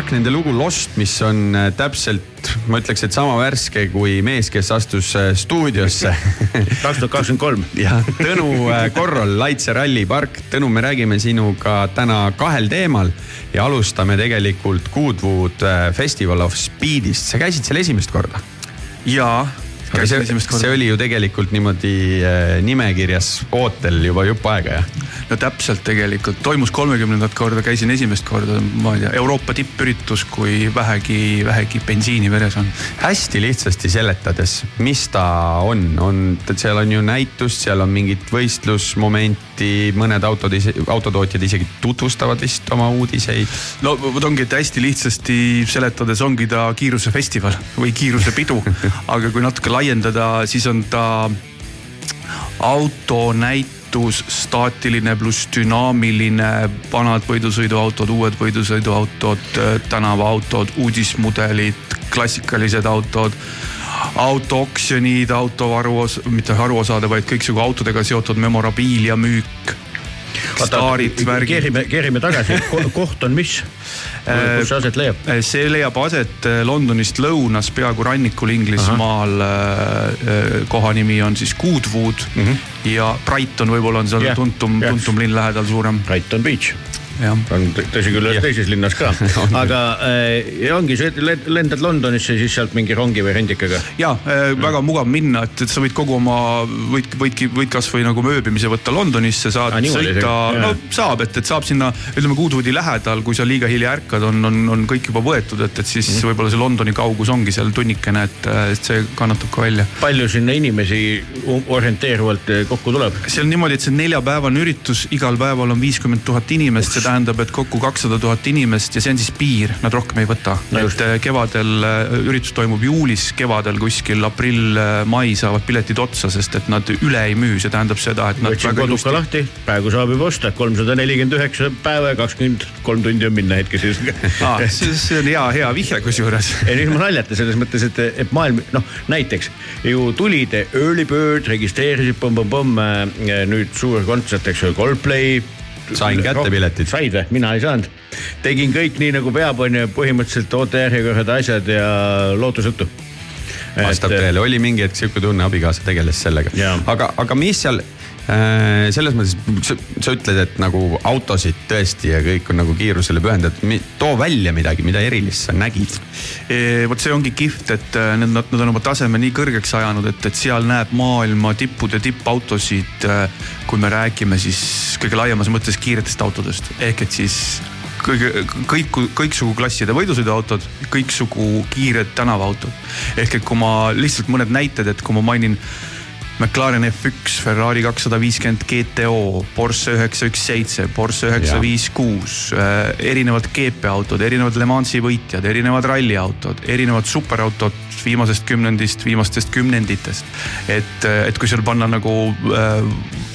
Park, nende lugu Lost, mis on äh, täpselt, ma ütleks, et sama värske kui mees, kes astus äh, stuudiosse kaks tuhat kakskümmend kolm. jah, Tõnu äh, Korrol, Laitse rallipark. Tõnu, me räägime sinuga täna kahel teemal ja alustame tegelikult Goodwood Festival of Speedist. sa käisid seal esimest korda? jaa, käisin esimest korda. see oli ju tegelikult niimoodi nimekirjas ootel juba jupp aega, jah? No täpselt tegelikult, toimus kolmekümnendat korda, käisin esimest korda, ma ei tea, Euroopa tippüritus, kui vähegi, vähegi bensiini veres on. hästi lihtsasti seletades, mis ta on, on, seal on ju näitus, seal on mingit võistlusmomenti, mõned autod, autotootjad isegi tutvustavad vist oma uudiseid. no vot ongi, et hästi lihtsasti seletades ongi ta kiirusefestival või kiirusepidu aga kui natuke laiendada, siis on ta autonäitus, staatiline pluss dünaamiline, vanad võidusõiduautod, uued võidusõiduautod, tänavaautod, uudismudelid, klassikalised autod autooksjonid, auto varuos-, mitte haruosade, vaid kõiksugu autodega seotud memorabiilia müük. Staarid, värgid. keerime, keerime tagasi, koht on mis? kus see aset leiab? see leiab aset Londonist lõunas, peaaegu rannikul Inglismaal. koha nimi on siis Goodwood mm -hmm. ja Brighton võib-olla on seal yeah, tuntum yeah., tuntum linn lähedal suurem. Brighton Beach on tõsi küll teises linnas ka aga äh, ongi lendad Londonisse, siis sealt mingi rongi või rendikaga. ja äh, väga mugav minna, et, et sa võid kogu oma, võid, võidki, võid kasvõi nagu mööbimise võtta Londonisse, saad ah, sõita, no saab, et, et saab sinna, ütleme Goodwoodi lähedal, kui sa liiga hilja ärkad, on, on, on kõik juba võetud, et, et siis mm. võib-olla see Londoni kaugus ongi seal tunnikene, et, et see kannatab ka välja. palju sinna inimesi orienteeruvalt kokku tuleb? see on niimoodi, et see on neljapäevane üritus, igal päeval on viiskümmend tuhat inimest, see tähendab, et kokku kakssada tuhat inimest ja see on siis piir, nad rohkem ei võta no. et kevadel üritus toimub juulis, kevadel kuskil aprill-mai saavad piletid otsa, sest et nad üle ei müü, see tähendab seda, et nad. võtsin koduka lahti, praegu saab juba osta, kolmsada nelikümmend üheksa päeva ja kakskümmend kolm tundi on minna hetkeseis ah,. see on hea, hea vihje kusjuures. ei nüüd ma naljata selles mõttes, et, et maailm, noh näiteks ju tulid early bird, registreerisid pomm-pomm-pomm, nüüd suur kontsert, eks ju, Coldplay sain kätte piletid. said või? mina ei saanud. tegin kõik nii nagu peab, onju, põhimõtteliselt ootejärjekorrad, asjad ja lootusetu. vastab tõele, oli mingi hetk sihuke tunne, abikaasa tegeles sellega. aga, aga mis seal äh, selles mõttes, sa ütled, et nagu autosid tõesti ja kõik on nagu kiirusele pühendatud. too välja midagi, mida erilist sa nägid vot see ongi kihvt, et äh, nad, nad on oma taseme nii kõrgeks ajanud, et, et seal näeb maailma tippude tippautosid. Äh, kui me räägime siis kõige laiemas mõttes kiiretest autodest ehk et siis kõige, kõik, kõiksugu klasside võidusõiduautod, kõiksugu kiired tänavaautod. ehk et kui ma lihtsalt mõned näited, et kui ma mainin McLaren F1, Ferrari kakssada viiskümmend GTO, Porsche üheksa üks seitse, Porsche üheksa viis kuus, äh, erinevad GP-autod, erinevad Le Mansi võitjad, erinevad ralliautod, erinevad superautod viimasest kümnendist, viimastest kümnenditest. et, et kui seal panna nagu äh,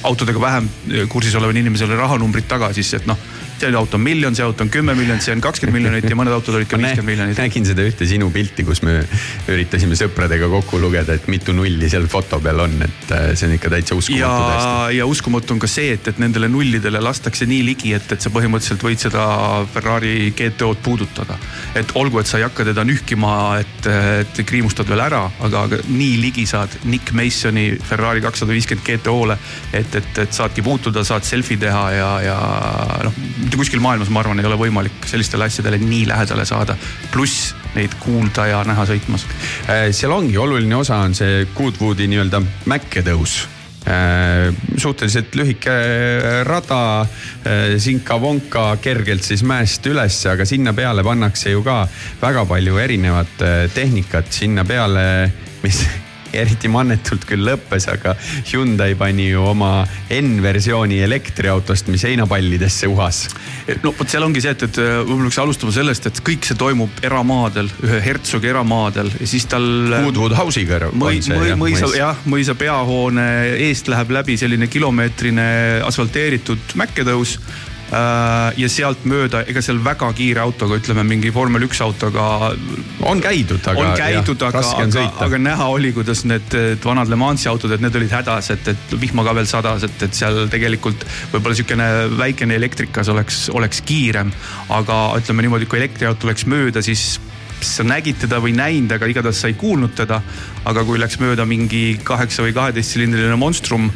autodega vähem kursis olevale inimesele rahanumbrid taga, siis et noh see auto on miljon, see auto on kümme miljonit, see on kakskümmend miljonit ja mõned autod olid ka viiskümmend miljonit. nägin seda ühte sinu pilti, kus me üritasime sõpradega kokku lugeda, et mitu nulli seal foto peal on, et äh, see on ikka täitsa uskumatu tõesti. ja uskumatu on ka see, et, et nendele nullidele lastakse nii ligi, et, et sa põhimõtteliselt võid seda Ferrari GTO-d puudutada. et olgu, et sa ei hakka teda nühkima, et, et kriimustad veel ära, aga, aga nii ligi saad Nick Masoni Ferrari kakssada viiskümmend GTO-le, et, et, et saadki puutuda, saad selfie teha ja, ja noh mitte kuskil maailmas, ma arvan, ei ole võimalik sellistele asjadele nii lähedale saada. pluss neid kuulda ja näha sõitmas. Äh, seal ongi oluline osa on see Goodwoodi nii-öelda mäkketõus äh, suhteliselt lühike rada, äh, sinka-vonka kergelt siis mäest üles, aga sinna peale pannakse ju ka väga palju erinevat tehnikat sinna peale, mis eriti mannetult küll lõppes, aga Hyundai pani ju oma N-versiooni elektriautost, mis heinapallidesse uhas. no vot, seal ongi see, et, et äh, võib-olla peaks alustama sellest, et kõik see toimub eramaadel, ühe hertsogi eramaadel ja siis tal. Äh, Woodwood House'iga mõi, on see mõi, jah? mõisa, jah, mõisa peahoone eest läheb läbi selline kilomeetrine asfalteeritud mäkketõus Äh, ja sealt mööda, ega seal väga kiire autoga, ütleme mingi vormel üks autoga. on käidud, aga. on käidud, aga, aga, aga näha oli, kuidas need vanad Le Mansi autod, et need olid hädas, et, et vihma ka veel sadas, et, et seal tegelikult võib-olla sihukene väikene elektrikas oleks, oleks kiirem. aga ütleme niimoodi, kui elektriauto läks mööda, siis sa nägid teda või näinud, aga igatahes sa ei kuulnud teda. aga kui läks mööda mingi kaheksa või kaheteistsilindriline monstrum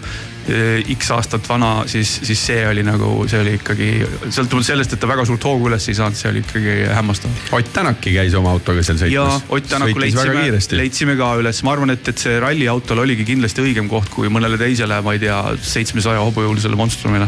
X aastat vana, siis, siis see oli nagu, see oli ikkagi sõltumata sellest, et ta väga suurt hoogu üles ei saanud, see oli ikkagi hämmastav. Ott Tänakki käis oma autoga seal sõitmas. ja Ott Tänaku leidsime, leidsime ka üles, ma arvan, et, et see ralliautol oligi kindlasti õigem koht kui mõnele teisele, ma ei tea, seitsmesaja hobujõulisele monstrumile.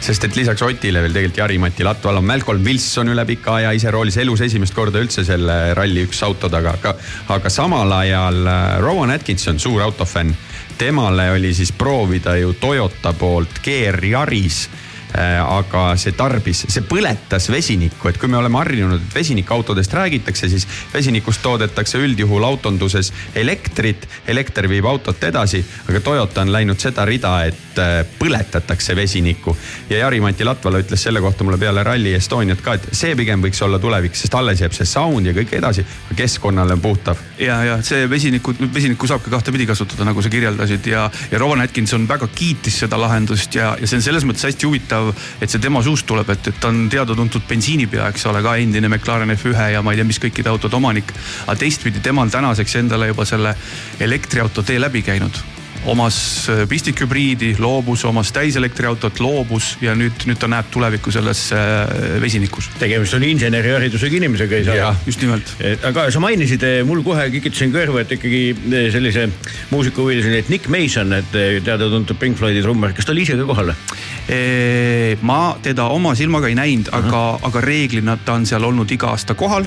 sest et lisaks Otile veel tegelikult Jari-Mati Latval on Malcolm Wilson üle pika aja ise roolis elus esimest korda üldse selle ralli üks auto taga, aga, aga samal ajal äh, Rowan Atkinson, suur autofänn temale oli siis proovida ju Toyota poolt GR Yaris aga see tarbis, see põletas vesinikku, et kui me oleme harjunud, et vesinikautodest räägitakse, siis vesinikust toodetakse üldjuhul autonduses elektrit. elekter viib autot edasi, aga Toyota on läinud seda rida, et äh, põletatakse vesinikku. ja Jari-Mati Latvala ütles selle kohta mulle peale Rally Estoniat ka, et see pigem võiks olla tulevik, sest alles jääb see sound ja kõik edasi, keskkonnale on puhtav. ja, ja see vesinikku, vesinikku saab ka kahtepidi kasutada, nagu sa kirjeldasid ja, ja Rowan Atkinson väga kiitis seda lahendust ja, ja see on selles mõttes hästi huvitav huvitav, et see tema suust tuleb, et, et ta on teada-tuntud bensiinipea, eks ole, ka endine McLaren F1 ja ma ei tea, mis kõikide autode omanik. aga teistpidi, tema on tänaseks endale juba selle elektriauto tee läbi käinud omas äh, pistikhübriidi, loobus omas täiselektriautot, loobus ja nüüd, nüüd ta näeb tulevikku selles äh, vesinikus. tegemist on inseneriharidusega inimesega, ei saa. just nimelt. aga sa mainisid, eh, mul kohe kikitasin kõrvu, et ikkagi sellise muusikahuvilisena, et Nick Mason, et teada-tuntud Pink Floydi trummar, kas ta oli ise ka kohal? Ma teda oma silmaga ei näinud, aga, aga reeglina ta on seal olnud iga aasta kohal.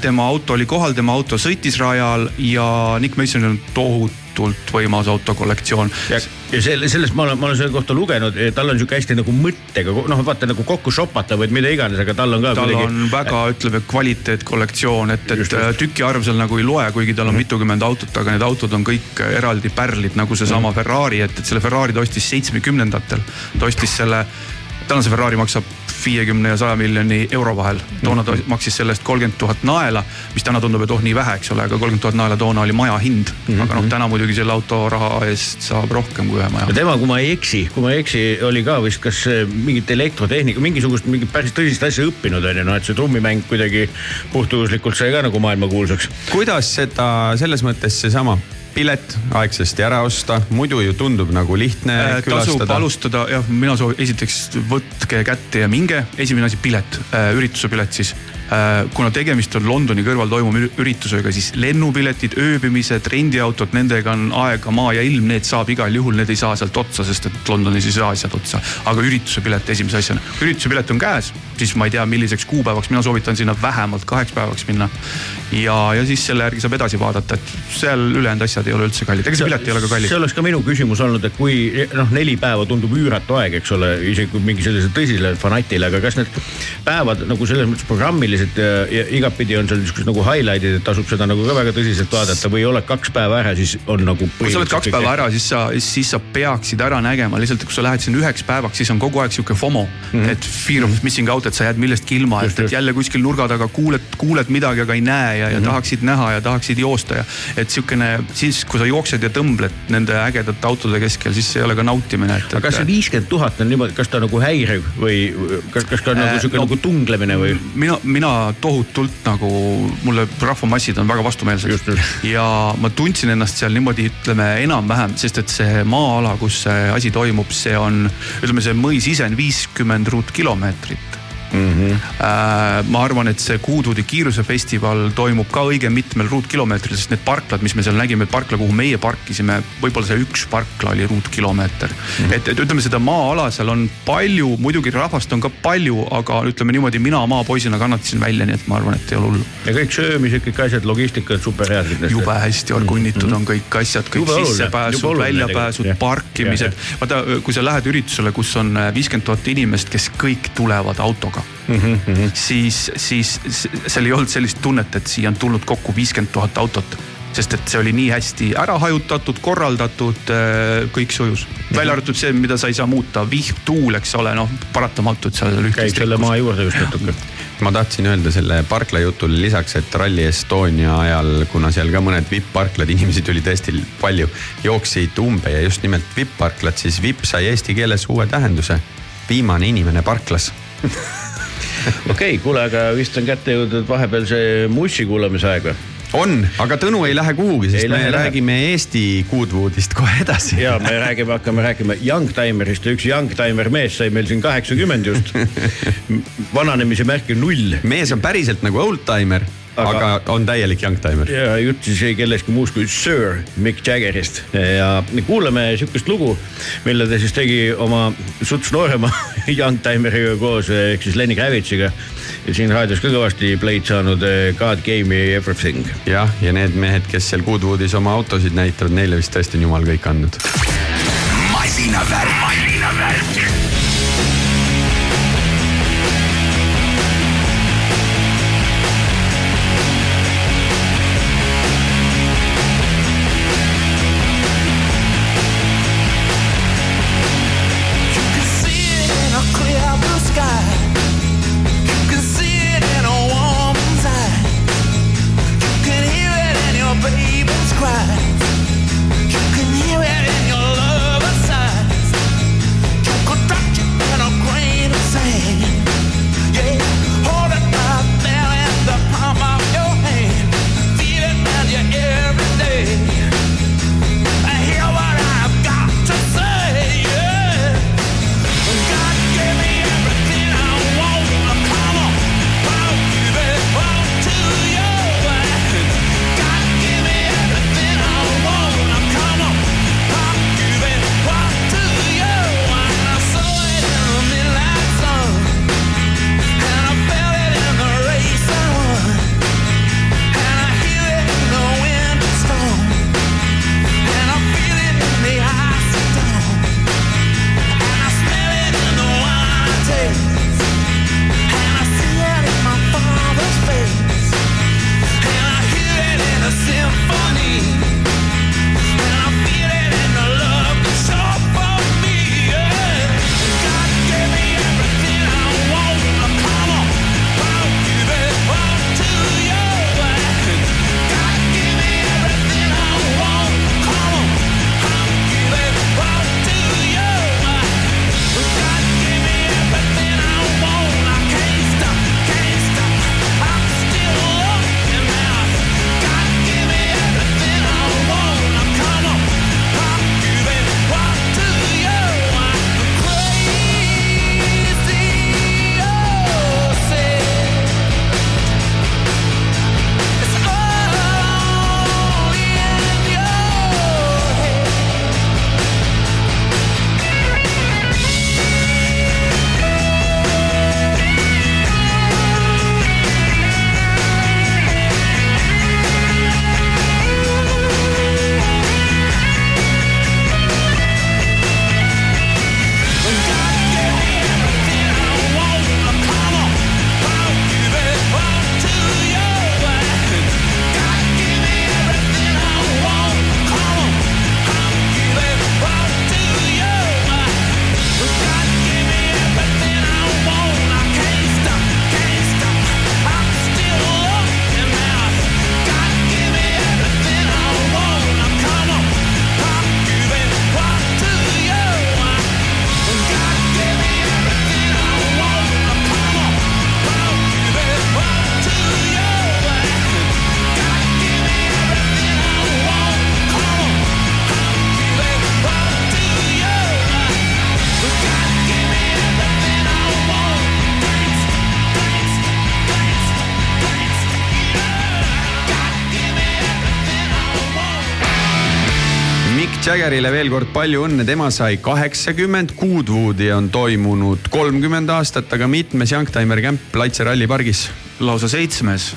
tema auto oli kohal, tema auto sõitis rajal ja Nick Masonil on tohutu tohutult võimas autokollektsioon. ja, ja selle, sellest ma olen, ma olen selle kohta lugenud, tal on sihuke hästi nagu mõttega, noh vaata nagu kokku shopata või mida iganes, aga tal on ka. tal kuidagi... on väga, ütleme kvaliteetkollektsioon, et, et tükiarv seal nagu ei loe, kuigi tal on mm -hmm. mitukümmend autot, aga need autod on kõik eraldi pärlid nagu seesama mm -hmm. Ferrari, et, et selle Ferrari ta ostis seitsmekümnendatel. ta ostis selle täna see Ferrari maksab viiekümne ja saja miljoni euro vahel. toona ta maksis selle eest kolmkümmend tuhat naela, mis täna tundub, et oh nii vähe, eks ole, aga kolmkümmend tuhat naela toona oli maja hind mm. -hmm. aga noh, täna muidugi selle auto raha eest saab rohkem kui ühe maja. tema, kui ma ei eksi, kui ma ei eksi, oli ka vist kas mingit elektrotehnika, mingisugust mingit päris tõsist asja õppinud on ju, noh et see trummimäng kuidagi puhtjuhuslikult sai ka nagu maailmakuulsaks. kuidas seda selles mõttes seesama pilet aegsasti ära osta, muidu ju tundub nagu lihtne äh, külastada. tasub alustada, jah, mina soovin, esiteks võtke kätte ja minge, esimene asi pilet äh,, ürituse pilet siis Äh, kuna tegemist on Londoni kõrval toimuva üritusega, siis lennupiletid, ööbimised, rendiautod, nendega on aega, maa ja ilm, need saab igal juhul, need ei saa sealt otsa, sest et Londonis ei saa asjad otsa. aga ürituse pilet esimese asjana, ürituse pilet on käes, siis ma ei tea, milliseks kuupäevaks, mina soovitan sinna vähemalt kaheks päevaks minna. Ja, ja siis selle järgi saab edasi vaadata, et seal ülejäänud asjad ei ole üldse kallid, ega see pilet ei ole ka kallis. see oleks ka minu küsimus olnud, et kui noh, neli päeva tundub üüratu aeg, eks ole, isegi kui mingi sellisele tõsisele fanatile, aga kas need päevad nagu selles mõttes programmilised ja, ja igatpidi on seal niisugused nagu highlight'id, et tasub seda nagu ka väga tõsiselt vaadata või oled kaks päeva ära, siis on nagu. kui sa oled kaks päeva ära, siis sa, siis sa peaksid ära nägema, lihtsalt kui sa lähed sinna üheks päevaks, siis on kogu aeg sihuke FOMO mm. -hmm. et fear of missing out, et sa jääd millestki ilma, et, et jälle kuskil nurga taga kuuled, kuuled midagi, aga ei näe ja, ja mm -hmm. tahaksid näha ja tahaksid joosta ja. et sihukene siis, kui sa jooksed ja tõmbled nende ägedate autode keskel, siis ei ole ka nautimine. aga kas see viiskümmend tuhat on niimoodi, kas ta nagu häiriv või kas, kas ka äh, nagu sihuke no, nagu tunglemine või? mina, mina tohutult nagu, mulle rahvamassid on väga vastumeelsed. ja ma tundsin ennast seal niimoodi, ütleme enam-vähem, sest et see maa-ala, kus see asi toimub, see on, ütleme, see mõis ise on viiskümmend ruutkilomeetrit mm. -hmm. ma arvan, et see Kuutuudi kiirusefestival toimub ka õige mitmel ruutkilomeetril, sest need parklad, mis me seal nägime, parkla, kuhu meie parkisime, võib-olla see üks parkla oli ruutkilomeeter mm. -hmm. et, et ütleme, seda maa-ala seal on palju, muidugi rahvast on ka palju, aga ütleme niimoodi, mina maapoisina kannatasin välja, nii et ma arvan, et ei ole hullu. ja kõik söömised, kõik asjad, logistika on super head. jube hästi organitud mm -hmm. on kõik asjad, kõik jube sissepääsud, väljapääsud, parkimised. vaata, kui sa lähed üritusele, kus on viiskümmend tuhat inimest, kes kõik tulevad autoga autoga mm. -hmm. siis, siis seal ei olnud sellist tunnet, et siia on tulnud kokku viiskümmend tuhat autot sest et see oli nii hästi ära hajutatud, korraldatud, äh, kõik sujus. välja arvatud see, mida sa ei saa muuta, vihm, tuul, eks ole, noh paratamatult seal. käid selle maa juurde just natuke. ma tahtsin öelda selle parkla jutule lisaks, et Rally Estonia ajal, kuna seal ka mõned vipp-parklad, inimesi tuli tõesti palju, jooksid umbe ja just nimelt vipp-parklad, siis vipp sai eesti keeles uue tähenduse. viimane inimene parklas okei okay,, kuule, aga vist on kätte jõudnud vahepeal see Mussi kuulamise aeg või? on, aga Tõnu ei lähe kuhugi, sest ei me lähe, räägime lähe. Eesti Goodwoodist kohe edasi. ja me räägime, hakkame rääkima Youngtimerist ja üks Youngtimer mees sai meil siin kaheksakümmend just. vananemise märk on null. mees on päriselt nagu oldtimer aga, aga on täielik youngtimer. ja jutt siis ei kellestki muust kui Sir Mick Jaggerist ja kuulame sihukest lugu, mille ta siis tegi oma suts noorema youngtimeriga koos ehk siis Lenny Kravitsiga. ja siin raadios ka kõvasti play'd saanud eh, God Gave Me Everything. jah, ja need mehed, kes seal Goodwoodis oma autosid näitavad, neile vist tõesti on jumal kõik andnud. masinavärk, Jaggerile veel kord palju õnne, tema sai kaheksakümmend, Goodwoodi on toimunud kolmkümmend aastat, aga mitmes Youngtimer Camp Laitse rallipargis? Lausa seitsmes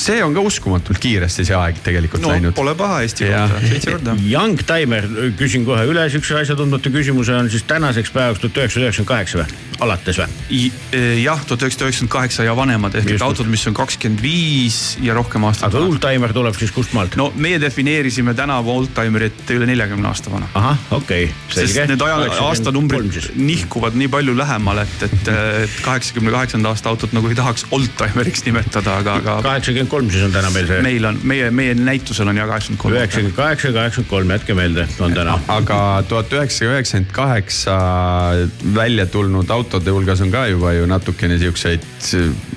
see on ka uskumatult kiiresti see aeg tegelikult no, läinud. Pole paha Eesti kohta, seitse korda. Young Timer, küsin kohe üle siukse asjatundmatu küsimuse, on siis tänaseks päevaks tuhat üheksasada üheksakümmend kaheksa või? alates või? E, jah, tuhat üheksasada üheksakümmend kaheksa ja vanemad ehk et autod, mis on kakskümmend viis ja rohkem aastat. aga oldtimer tuleb siis kust maalt? no meie defineerisime tänavu oldtimerit üle neljakümne aasta vana. ahah, okei okay.. sest need aja, aastanumbrid nihkuvad nii palju lähemale, et, et kaheksakümne kaheksanda aasta autot nagu ei tahaks oldtimeriks nimetada, aga, aga kaheksakümmend kolm siis on täna meil see. meil on, meie, meie näitusel on jah kaheksakümmend kolm. üheksakümmend kaheksa, kaheksakümmend kolm, jätke meelde, on täna. aga tuhat üheksasada üheksakümmend kaheksa välja tulnud autode hulgas on ka juba ju natukene siukseid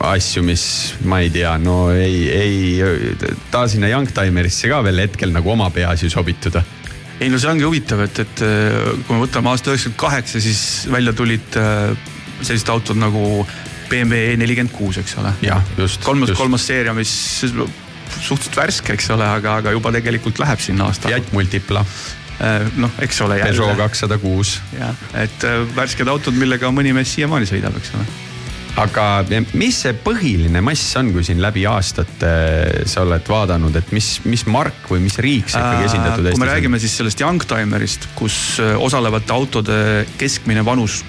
asju, mis ma ei tea, no ei, ei ta sinna Youngtimerisse ka veel hetkel nagu oma peas ju sobituda ei no see ongi huvitav, et, et kui me võtame aasta üheksakümmend kaheksa, siis välja tulid äh, sellised autod nagu BMW E nelikümmend kuus, eks ole. kolmas, kolmas seeria, mis suhteliselt värske, eks ole, aga, aga juba tegelikult läheb sinna aasta. Jatt Multipla äh, noh, eks ole. Peugeot kakssada kuus. jah, et äh, värsked autod, millega mõni mees siiamaani sõidab, eks ole aga mis see põhiline mass on, kui siin läbi aastate sa oled vaadanud, et mis, mis mark või mis riik see ikkagi esindatud Eestis on? kui me räägime siis sellest Youngtimerist, kus äh, osalevate autode keskmine vanus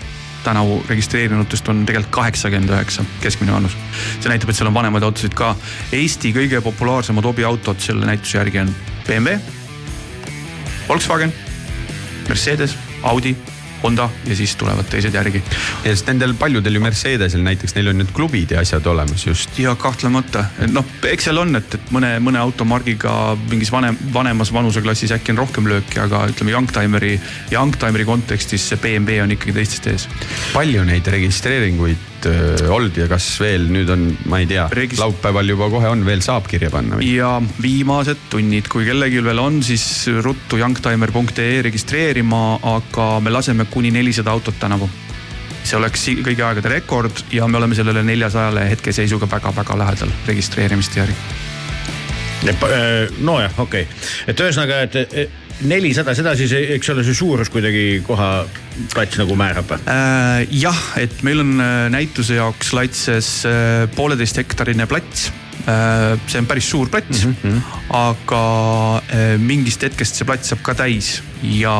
tänavu registreerinutest on tegelikult kaheksakümmend üheksa, keskmine vanus. see näitab, et seal on vanemaid autosid ka. Eesti kõige populaarsemad hobiautod selle näituse järgi on BMW, Volkswagen, Mercedes, Audi Honda ja siis tulevad teised järgi. ja sest nendel paljudel ju Mercedesel näiteks, neil on need klubid ja asjad olemas just. ja kahtlemata, noh, eks seal on, et, et mõne, mõne automargiga mingis vanem, vanemas vanuseklassis äkki on rohkem lööki, aga ütleme Youngtimeri, Youngtimeri kontekstis see BMW on ikkagi teistest ees. palju neid registreeringuid äh, olnud ja kas veel nüüd on, ma ei tea Regist..., laupäeval juba kohe on, veel saab kirja panna? ja viimased tunnid, kui kellelgi veel on, siis ruttu youngtimer.ee registreerima, aga me laseme kuni nelisada autot tänavu see oleks kõigi aegade rekord ja me oleme sellele neljasajale hetkeseisuga väga-väga lähedal registreerimiste järgi. nojah, okei okay., et ühesõnaga, et nelisada, seda siis, eks ole, see suurus kuidagi koha plats nagu määrab äh,? jah, et meil on äh, näituse jaoks Laitses äh, pooleteist hektarine plats äh, see on päris suur plats mm, -hmm. aga mingist hetkest see plats saab ka täis ja,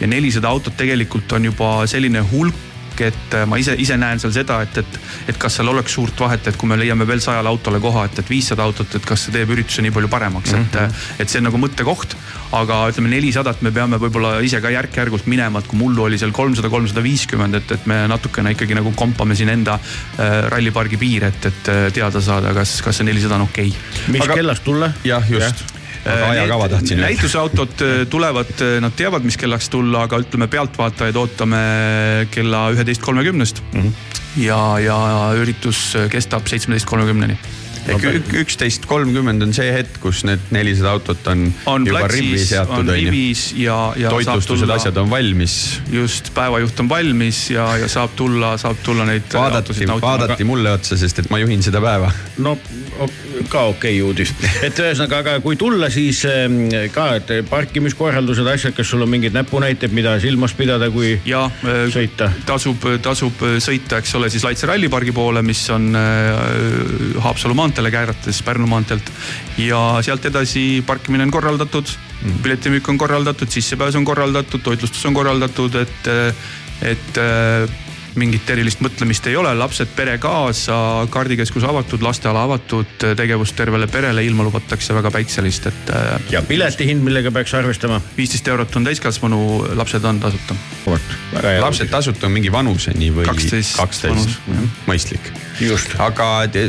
ja nelisada autot tegelikult on juba selline hulk et ma ise, ise näen seal seda, et, et, et kas seal oleks suurt vahet, et kui me leiame veel sajale autole koha, et, et viissada autot, et kas see teeb ürituse nii palju paremaks mm, -hmm. et, mhm. et see on nagu mõttekoht aga ütleme nelisadat me peame võib-olla ise ka järk-järgult minema, et kui mullu oli seal kolmsada, kolmsada viiskümmend, et, et me natukene ikkagi nagu kompame siin enda äh, rallipargi piire, et, et äh, teada saada, kas, kas see nelisada on okei okay.. mis aga... kellast tulla? jah, just ja ajakava tahtsin. näituseautod äh, tulevad, äh, nad teavad, mis kellaks tulla, aga ütleme, pealtvaatajaid ootame kella üheteist kolmekümnest. -hmm. ja, ja üritus kestab seitsmeteist kolmekümneni ehk üksteist kolmkümmend on see hetk, kus need nelisada autot on, on juba platsis, rivi seatud on ju. ja, ja. toitlustused, asjad on valmis. just, päevajuht on valmis ja, ja saab tulla, saab tulla neid. vaadati, vaadati mulle otsa, sest et ma juhin seda päeva. no ka okei okay uudis, et ühesõnaga, aga kui tulla, siis ähm, ka, et parkimiskorraldused, asjad, kas sul on mingeid näpunäiteid, mida silmas pidada, kui ja, äh, sõita? tasub, tasub sõita, eks ole, siis Laitse rallipargi poole, mis on äh, Haapsalu maanteel maanteele käärates Pärnu maanteelt. ja sealt edasi parkimine on korraldatud mm, -hmm. piletimüük on korraldatud, sissepääs on korraldatud, toitlustus on korraldatud, et, et mingit erilist mõtlemist ei ole, lapsed, pere kaasa, kaardikeskus avatud, lasteala avatud, tegevust tervele perele, ilma lubatakse väga päikselist, et. ja piletihind, millega peaks arvestama? viisteist eurot on täiskasvanu, lapsed on tasuta. lapsed tasuta on mingi vanuseni või? kaksteist. mõistlik aga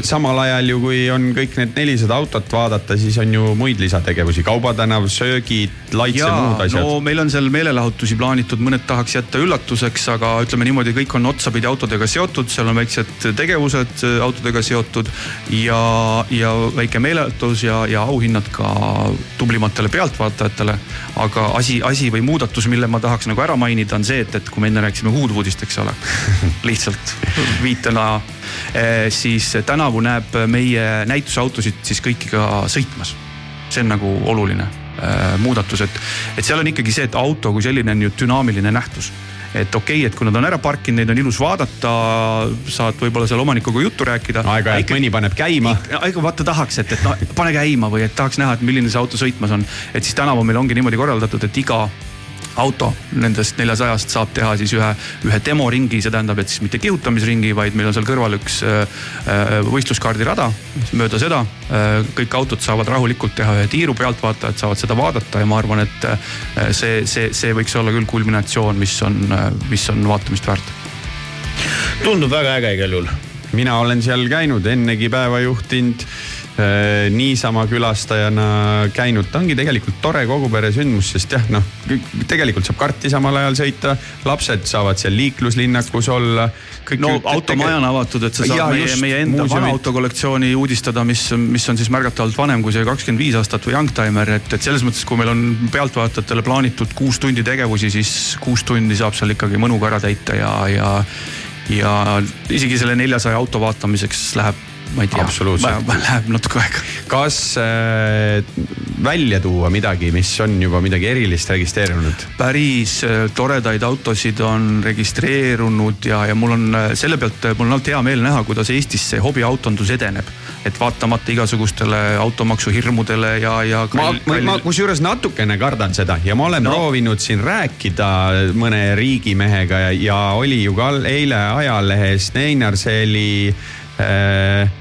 samal ajal ju, kui on kõik need nelisada autot vaadata, siis on ju muid lisategevusi, Kaubatänav, söögid, laitse, muud asjad. no meil on seal meelelahutusi plaanitud, mõned tahaks jätta üllatuseks, aga ütleme niimoodi, kõik on otsapidi autodega seotud, seal on väiksed tegevused äh, autodega seotud ja, ja väike meelelahutus ja, ja auhinnad ka tublimatele pealtvaatajatele. aga asi, asi või muudatus, mille ma tahaks nagu ära mainida, on see, et, et kui me enne rääkisime Hoodwoodist, eks ole lihtsalt viitena Eh, siis tänavu näeb meie näitusautosid siis kõiki ka sõitmas. see on nagu oluline äh, muudatus, et, et seal on ikkagi see, et auto kui selline on ju dünaamiline nähtus et okei okay,, et kui nad on ära parkinud, neid on ilus vaadata, saad võib-olla seal omanikuga juttu rääkida. aeg-ajalt mõni paneb käima. aega vaata tahaks, et, et no pane käima või et tahaks näha, et milline see auto sõitmas on. et siis tänavu meil ongi niimoodi korraldatud, et iga auto nendest neljasajast saab teha siis ühe, ühe demoringi, see tähendab, et siis mitte kihutamisringi, vaid meil on seal kõrval üks äh, äh, võistluskaardirada. mööda seda äh, kõik autod saavad rahulikult teha ühe tiiru, pealtvaatajad saavad seda vaadata ja ma arvan, et see, see, see võiks olla küll kulminatsioon, mis on, mis on vaatamist väärt. tundub väga äge igal juhul. mina olen seal käinud, ennegi päeva juhtinud niisama külastajana käinud, ta ongi tegelikult tore kogupere sündmus, sest jah, noh, tegelikult saab karti samal ajal sõita, lapsed saavad seal liikluslinnakus olla. no automaja on avatud, et sa saad ja, meie, meie enda vana autokollektsiooni uudistada, mis, mis on siis märgatavalt vanem kui see kakskümmend viis aastat või Youngtimer, et, et selles mõttes, kui meil on pealtvaatajatele plaanitud kuus tundi tegevusi, siis kuus tundi saab seal ikkagi mõnuga ära täita ja, ja ja isegi selle neljasaja auto vaatamiseks läheb ma ei tea, läheb natuke aega. kas äh, välja tuua midagi, mis on juba midagi erilist registreerunud? päris äh, toredaid autosid on registreerunud ja, ja mul on äh, selle pealt, äh, mul on alati hea meel näha, kuidas Eestis see hobiautondus edeneb. et vaatamata igasugustele automaksu hirmudele ja, ja. ma, ma, ma kusjuures natukene kardan seda ja ma olen no. proovinud siin rääkida mõne riigimehega ja, ja oli ju ka eile ajalehes Neinar Seeli äh,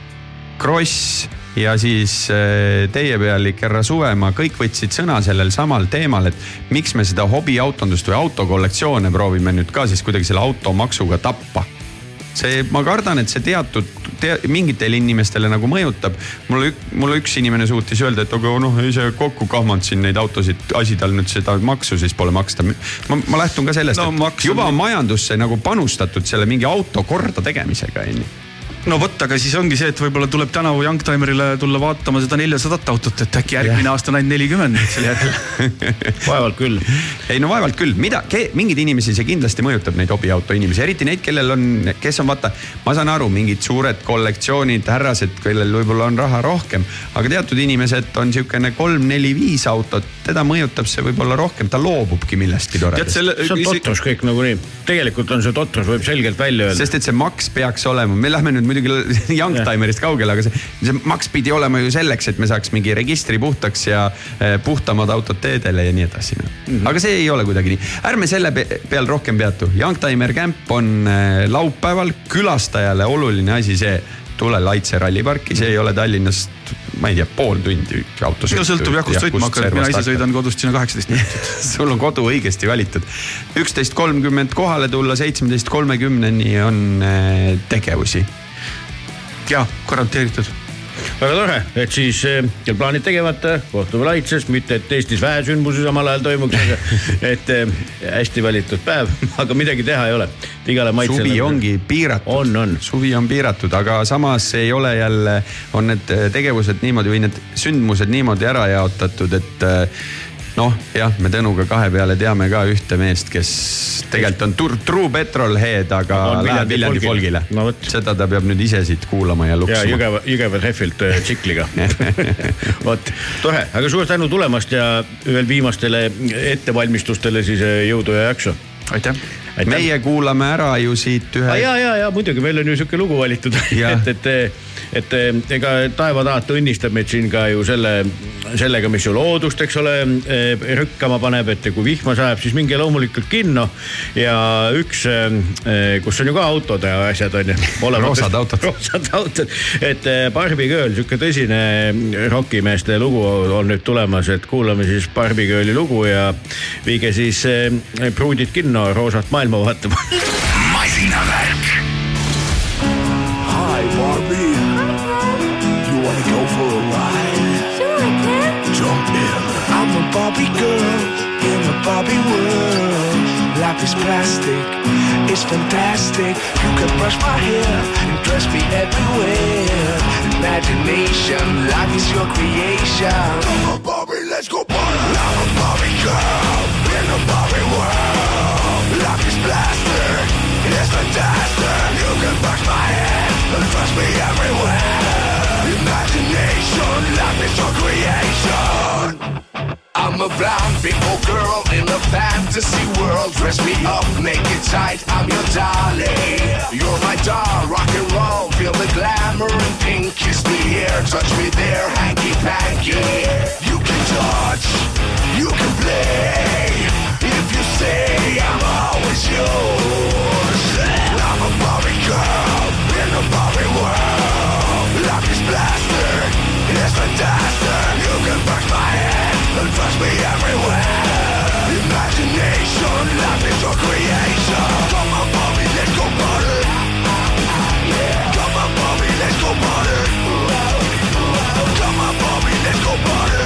Kross ja siis äh, teie pealik härra Suvemaa, kõik võtsid sõna sellel samal teemal, et miks me seda hobiautondust või autokollektsioone proovime nüüd ka siis kuidagi selle automaksuga tappa. see, ma kardan, et see teatud te,, mingitele inimestele nagu mõjutab. mulle, mulle üks inimene suutis öelda, et aga noh, ise kokku kahmanud siin neid autosid, asi tal nüüd seda maksu siis pole maksta. ma, ma lähtun ka sellest no,, et maksu... juba on majandusse nagu panustatud selle mingi auto korda tegemisega onju no vot, aga siis ongi see, et võib-olla tuleb tänavu Youngtimerile tulla vaatama seda neljasadat autot, et äkki järgmine yeah. aasta on ainult nelikümmend selle järel vaevalt küll. ei no vaevalt küll, mida, mingeid inimesi see kindlasti mõjutab, neid hobiauto inimesi, eriti neid, kellel on, kes on vaata, ma saan aru, mingid suured kollektsioonid, härrased, kellel võib-olla on raha rohkem, aga teatud inimesed on sihukene kolm-neli-viis autot, teda mõjutab see võib-olla rohkem, ta loobubki millestki toredast. see on totrus kõik nagunii, tegelikult on see totrus, võib selgelt välja öelda. sest et see maks peaks olema, me lähme nüüd muidugi Youngtimerist kaugele, aga see, see maks pidi olema ju selleks, et me saaks mingi registri puhtaks ja eh, puhtamad autod teedele ja nii edasi no.. Mm -hmm. aga see ei ole kuidagi nii, ärme selle peal rohkem peatu. Youngtimer Camp on eh, laupäeval külastajale oluline asi see tule Laitse ralliparki, see ei ole Tallinnast, ma ei tea, pool tundi autos. no sõltub jah, kust sõitma hakkad, mina ise sõidan kodust sinna kaheksateist minutit sul on kodu õigesti valitud. üksteist kolmkümmend kohale tulla, seitsmeteist kolmekümneni on eh, tegevusi jaa, garanteeritud väga tore, et siis eh, kel plaanid tegemata, kohtume Laitses, mitte et Eestis vähe sündmusi samal ajal toimuks, aga et eh, hästi valitud päev, aga midagi teha ei ole. igale maitsele. suvi ongi piiratud. on, on. suvi on piiratud, aga samas ei ole jälle, on need tegevused niimoodi või need sündmused niimoodi ära jaotatud, et noh, jah, me Tõnuga kahe peale teame ka ühte meest, kes tegelikult on tur, true petrol head, aga läheb Viljandi folgile no,. seda ta peab nüüd ise siit kuulama ja luksuma. ja Jõgeva, Jõgeva rehvilt äh, tsikliga vot, tore, aga suur tänu tulemast ja veel viimastele ettevalmistustele siis äh, jõudu ja jaksu. aitäh Aitäh. meie kuulame ära ju siit ühe. ja, ja, ja muidugi meil on ju sihuke lugu valitud et, et et eh, ega taevataat õnnistab meid siin ka ju selle, sellega, mis ju loodust, eks ole, eh, rükkama paneb, et kui vihma sajab, siis minge loomulikult kinno. ja üks, eh, kus on ju ka autod ja asjad on ju. roosad autod. roosad autod, et Barbi Girl, sihuke tõsine rokimeeste lugu on nüüd tulemas, et kuulame siis Barbi Girli lugu ja viige siis pruudid kinno roosat maailma vaatama. masinavärk plastic, it's fantastic. You can brush my hair and dress me everywhere. Imagination, life is your creation. I'm a Barbie, let's go party. I'm a Barbie girl in a Barbie world. Life is plastic, it's fantastic. You can brush my hair and dress me everywhere. Imagination, life is your creation. A blonde bimbo girl in a fantasy world. Dress me up, make it tight, I'm your darling. You're my doll, rock and roll, feel the glamour and pink. Kiss me here, touch me there, hanky panky. You can touch, you can play. If you say I'm always yours, I'm a Barbie girl in a Barbie world. Life is blasted, it's fantastic. You can touch my head touch me everywhere. Imagination, life is your creation. Come on, let's go party. Come on, let's go party. Come on, let's go party.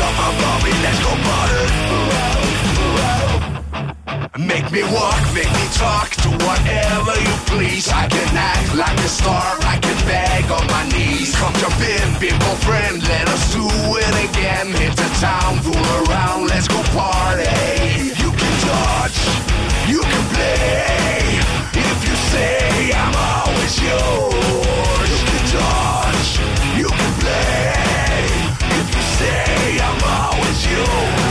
Come on, let's go party. Make me walk, make me talk, do whatever you please. I can act like a star, I can beg on my knees. Come jump in, bimbo friend, let us do it again. Hit the town, fool around, let's go party. You can touch, you can play. If you say I'm always yours, you can touch, you can play. If you say I'm always yours,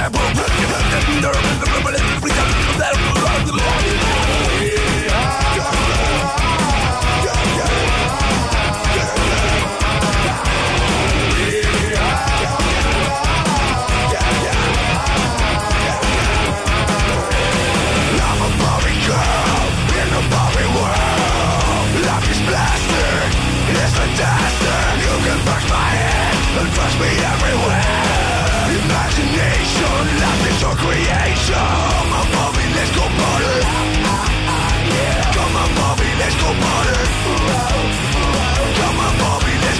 Rebel, rebel, rebel, rebel, rebel, rebel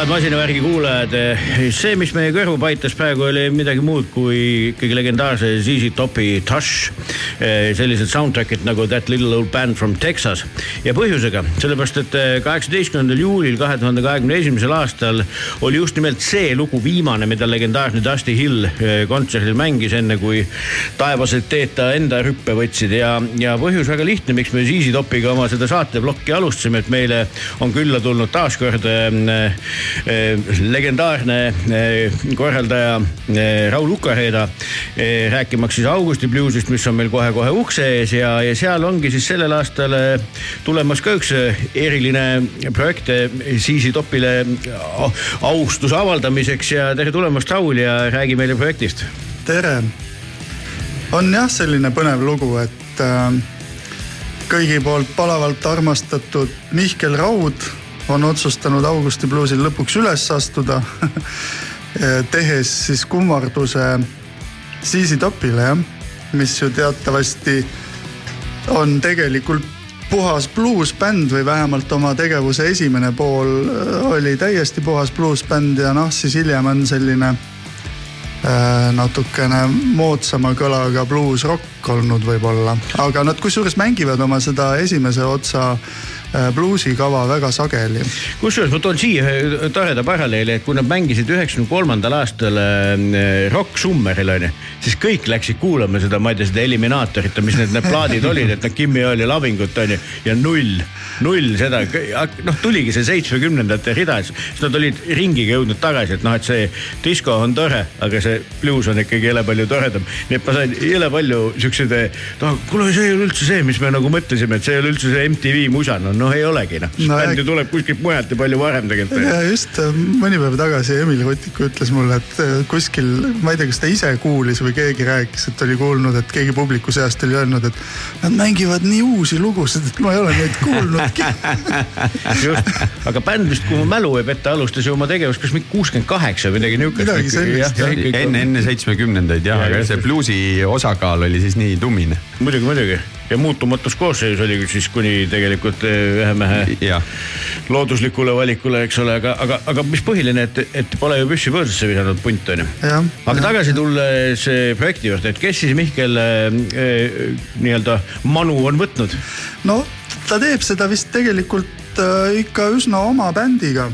Head masinavärgi kuulajad, see, mis meie kõrvu paitas praegu, oli midagi muud kui ikkagi legendaarse ZZ Topi Tush. sellised soundtrack'id nagu That Little Old Band from Texas ja põhjusega, sellepärast et kaheksateistkümnendal juulil kahe tuhande kahekümne esimesel aastal oli just nimelt see lugu viimane, mida legendaarne Dusty Hill eh, kontserdil mängis, enne kui taevased teed ta enda rüppe võtsid ja, ja põhjus väga lihtne, miks me ZZ Topiga oma seda saateplokki alustasime, et meile on külla tulnud taaskord äh, legendaarne korraldaja Raul Ukareeda rääkimaks siis Augusti bluusist, mis on meil kohe-kohe ukse ees ja, ja seal ongi siis sellel aastal tulemas ka üks eriline projekt Zizi Topile austuse avaldamiseks ja tere tulemast, Raul ja räägi meile projektist. tere. on jah, selline põnev lugu, et äh, kõigi poolt palavalt armastatud Mihkel Raud on otsustanud Augusti bluusil lõpuks üles astuda tehes siis kummarduse Zizi Topile jah, mis ju teatavasti on tegelikult puhas bluusbänd või vähemalt oma tegevuse esimene pool äh, oli täiesti puhas bluusbänd ja noh, siis hiljem on selline äh, natukene moodsama kõlaga bluusrock olnud võib-olla, aga nad kusjuures mängivad oma seda esimese otsa Äh, bluusikava väga sageli. kusjuures ma toon siia ühe toreda paralleeli, et kui nad mängisid üheksakümne kolmandal aastal äh, Rock Summeril onju, siis kõik läksid kuulama seda, ma ei tea, seda Eliminaatorit, mis need, need plaadid olid, et noh, Kimmi oli lavingut onju ja null, null seda, noh tuligi see seitsmekümnendate rida, siis nad olid ringiga jõudnud tagasi, et noh, et see disko on tore, aga see bluus on ikkagi jõle palju toredam. nii et ma sain jõle palju siukseid, noh kuule, see ei ole üldse see, mis me nagu mõtlesime, et see ei ole üldse see MTV musa, no noh ei olegi noh no,, bänd ju tuleb kuskilt mujalt ja palju varem tegelikult. ja just äh, mõni päev tagasi Emil Rutiku ütles mulle, et äh, kuskil, ma ei tea, kas ta ise kuulis või keegi rääkis, et oli kuulnud, et keegi publiku seast oli öelnud, et nad mängivad nii uusi lugusid, et ma ei ole neid kuulnudki just, aga bänd vist, kui mu mälu ei peta, alustas ju oma tegevust kas mingi kuuskümmend kaheksa või midagi niukest. midagi sellist jah. enne, enne seitsmekümnendaid jah ja, aga see bluusi osakaal oli siis nii tummine. muidugi, muidugi ja muutumatus koosseisus oli siis kuni tegelikult eh, ühe mehe ja. looduslikule valikule, eks ole, aga, aga, aga mis põhiline, et, et pole ju püssi põõsasse visanud punt on ju. aga ja. tagasi tulles projekti juurde, et kes siis Mihkel eh, nii-öelda manu on võtnud? no ta teeb seda vist tegelikult äh, ikka üsna oma bändiga.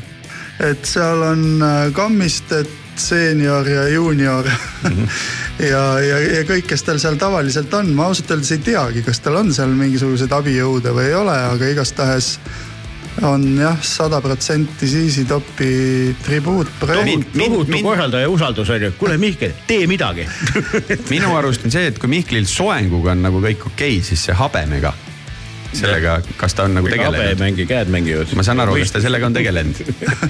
et seal on äh, Kammistet, seenior ja juunior mm. -hmm ja, ja, ja kõik, kes tal seal tavaliselt on, ma ausalt öeldes ei teagi, kas tal on seal mingisuguseid abijõude või ei ole, aga igastahes on jah, sada protsenti Zizi Topi tribuutprojekt. tohutu korraldaja usaldus on ju, kuule Mihkel, tee midagi minu arust on see, et kui Mihklil soenguga on nagu kõik okei okay,, siis see habemega sellega, kas ta on nagu tegelenud? habe ei mängi, käed mängivad. ma saan aru, kas ta sellega on tegelenud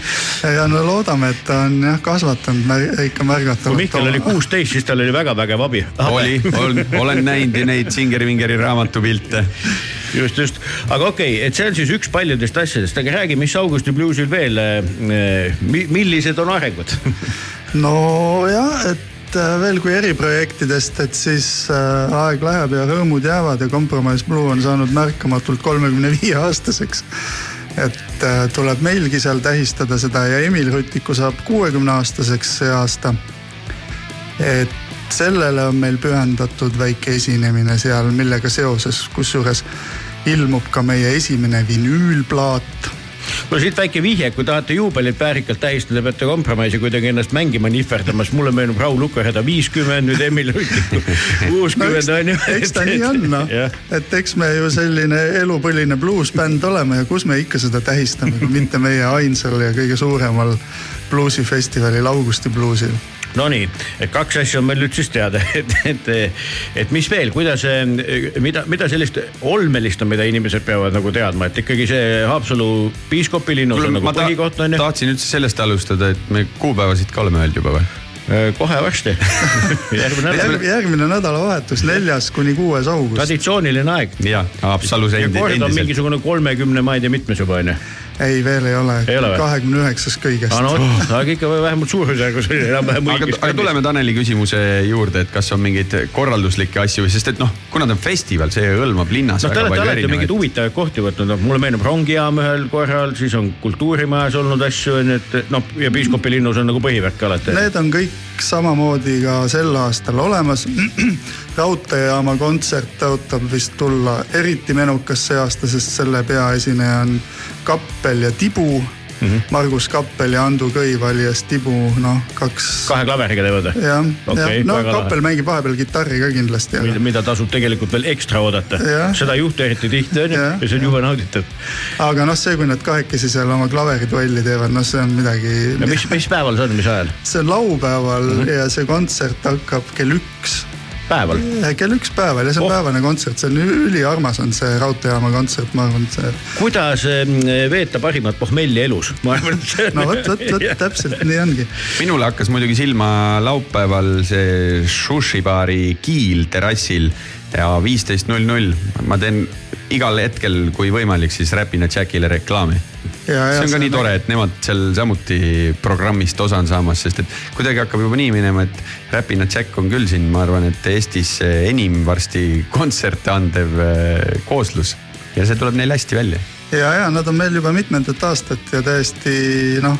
ja no loodame, et ta on jah kasvatanud mär, ikka märgatavalt. kui Mihkel oli kuusteist, siis tal oli väga vägev abi. oli, olen näinud neid Singeri-Vingeri raamatupilte just, just, aga okei okay,, et see on siis üks paljudest asjadest, aga räägi, mis Augusti bluusil veel, äh, millised on arengud nojah, et et äh, veel kui eriprojektidest, et siis äh, aeg läheb ja rõõmud jäävad ja Compromise Blue on saanud märkamatult kolmekümne viie aastaseks. et äh, tuleb meilgi seal tähistada seda ja Emil Rutiku saab kuuekümne aastaseks see aasta. et sellele on meil pühendatud väike esinemine seal, millega seoses, kusjuures ilmub ka meie esimene vinüülplaat no siit väike vihje, kui tahate juubelit väärikalt tähistada, peate kompromissi kuidagi ennast mängima nihverdamas. mulle meenub Raul Ukareda viiskümmend, nüüd Emil Rutiku kuuskümmend on ju. eks ta nii on noh, et eks me ju selline elupõline bluusbänd oleme ja kus me ikka seda tähistame, kui mitte meie ainsal ja kõige suuremal bluusifestivalil Augusti bluusil Nonii, et kaks asja on meil nüüd siis teada, et, et, et mis veel, kuidas, mida, mida sellist olmelist on, mida inimesed peavad nagu teadma, et ikkagi see Haapsalu piiskopilinnus on nagu põhikoht on ju. tahtsin üldse sellest alustada, et me kuupäevasid ka oleme öelnud juba või? Äh, kohe varsti järgmine nädal. järgmine nädalavahetus, neljas kuni kuues august. traditsiooniline aeg. jah, Haapsalus endiselt. ja kord on mingisugune kolmekümne, ma ei tea, mitmes juba on ju ei, veel ei ole, kahekümne üheksas kõigest. no vot, aga ikka vähemalt suurusjärgus oli enam-vähem õigesti. aga tuleme Taneli küsimuse juurde, et kas on mingeid korralduslikke asju, sest et noh, kuna ta on festival, see hõlmab linnas no, väga palju erinevaid. mingeid huvitavaid kohti võtnud, noh mulle meenub rongijaam ühel korral, siis on kultuurimajas olnud asju, onju, et noh ja Piiskopi linnus on nagu põhivärk alati. Need on kõik samamoodi ka sel aastal olemas. Raudteejaama kontsert tõotab vist tulla eriti menukas see aasta, sest selle peaesineja on Kappel ja Tibu mm. -hmm. Margus Kappel ja Andu Kõiv alias Tibu, noh kaks. kahe klaveriga teevad või? jah okay,, no Kappel lahe. mängib vahepeal kitarri ka kindlasti. mida, mida tasub tegelikult veel ekstra oodata. seda ei juhtu eriti tihti onju ja, ja see on jube nauditav. aga noh, see, kui nad kahekesi seal oma klaveriduelli teevad, noh, see on midagi. no mis, mis päeval see on, mis ajal? see on laupäeval mm -hmm. ja see kontsert hakkab kell üks päeval? kell üks päeval ja see on oh. päevane kontsert, see on üliarmas on see raudteejaama kontsert, ma arvan, et see. kuidas ehm, veeta parimat pohmelli elus, ma arvan, et see. no vot, vot, vot täpselt nii ongi. minule hakkas muidugi silma laupäeval see sushibaari Kiil terrassil ja viisteist null null, ma teen igal hetkel, kui võimalik, siis Räpina Jackile reklaami. See on ka nii tore, et nemad seal samuti programmist osa on saamas, sest et kuidagi hakkab juba nii minema, et Räpina Jack on küll siin, ma arvan, et Eestis enim varsti kontserte andev äh, kooslus. Ja see tuleb neil hästi välja ja, ja nad on meil juba mitmendat aastat ja täiesti noh,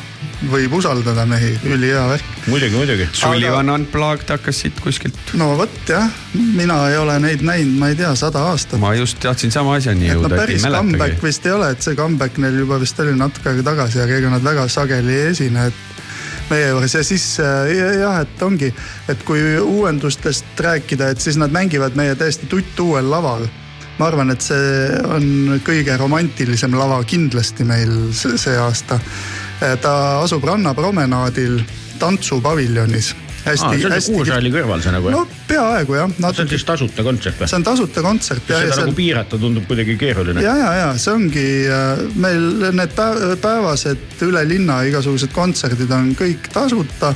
võib usaldada mehi, ülihea värk. muidugi, muidugi. Sullivan Aga... Unplugged hakkas siit kuskilt. no vot jah, mina ei ole neid näinud, ma ei tea, sada aastat. ma just tahtsin sama asjani jõuda. no päris comeback vist ei ole, et see comeback neil juba vist oli natuke aega tagasi, aga ega nad väga sageli ei esine, et meie juures ja siis äh, jah, et ongi, et kui uuendustest rääkida, et siis nad mängivad meie täiesti tuttuuel laval ma arvan, et see on kõige romantilisem lava kindlasti meil see aasta. ta asub rannapromenaadil tantsupaviljonis hästi, hästi. Kuusaali kõrval see nagu? no peaaegu jah natuke.... see on siis tasuta kontsert või? see on tasuta kontsert. seda nagu seal... piirata tundub kuidagi keeruline. ja, ja, ja see ongi äh, meil need päevased üle linna igasugused kontserdid on kõik tasuta.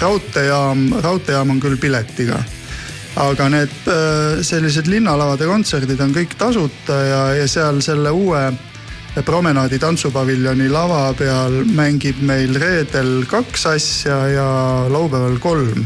raudteejaam, raudteejaam on küll piletiga aga need äh, sellised linnalavade kontserdid on kõik tasuta ja, ja seal selle uue promenaadi tantsupaviljoni lava peal mängib meil reedel kaks asja ja laupäeval kolm.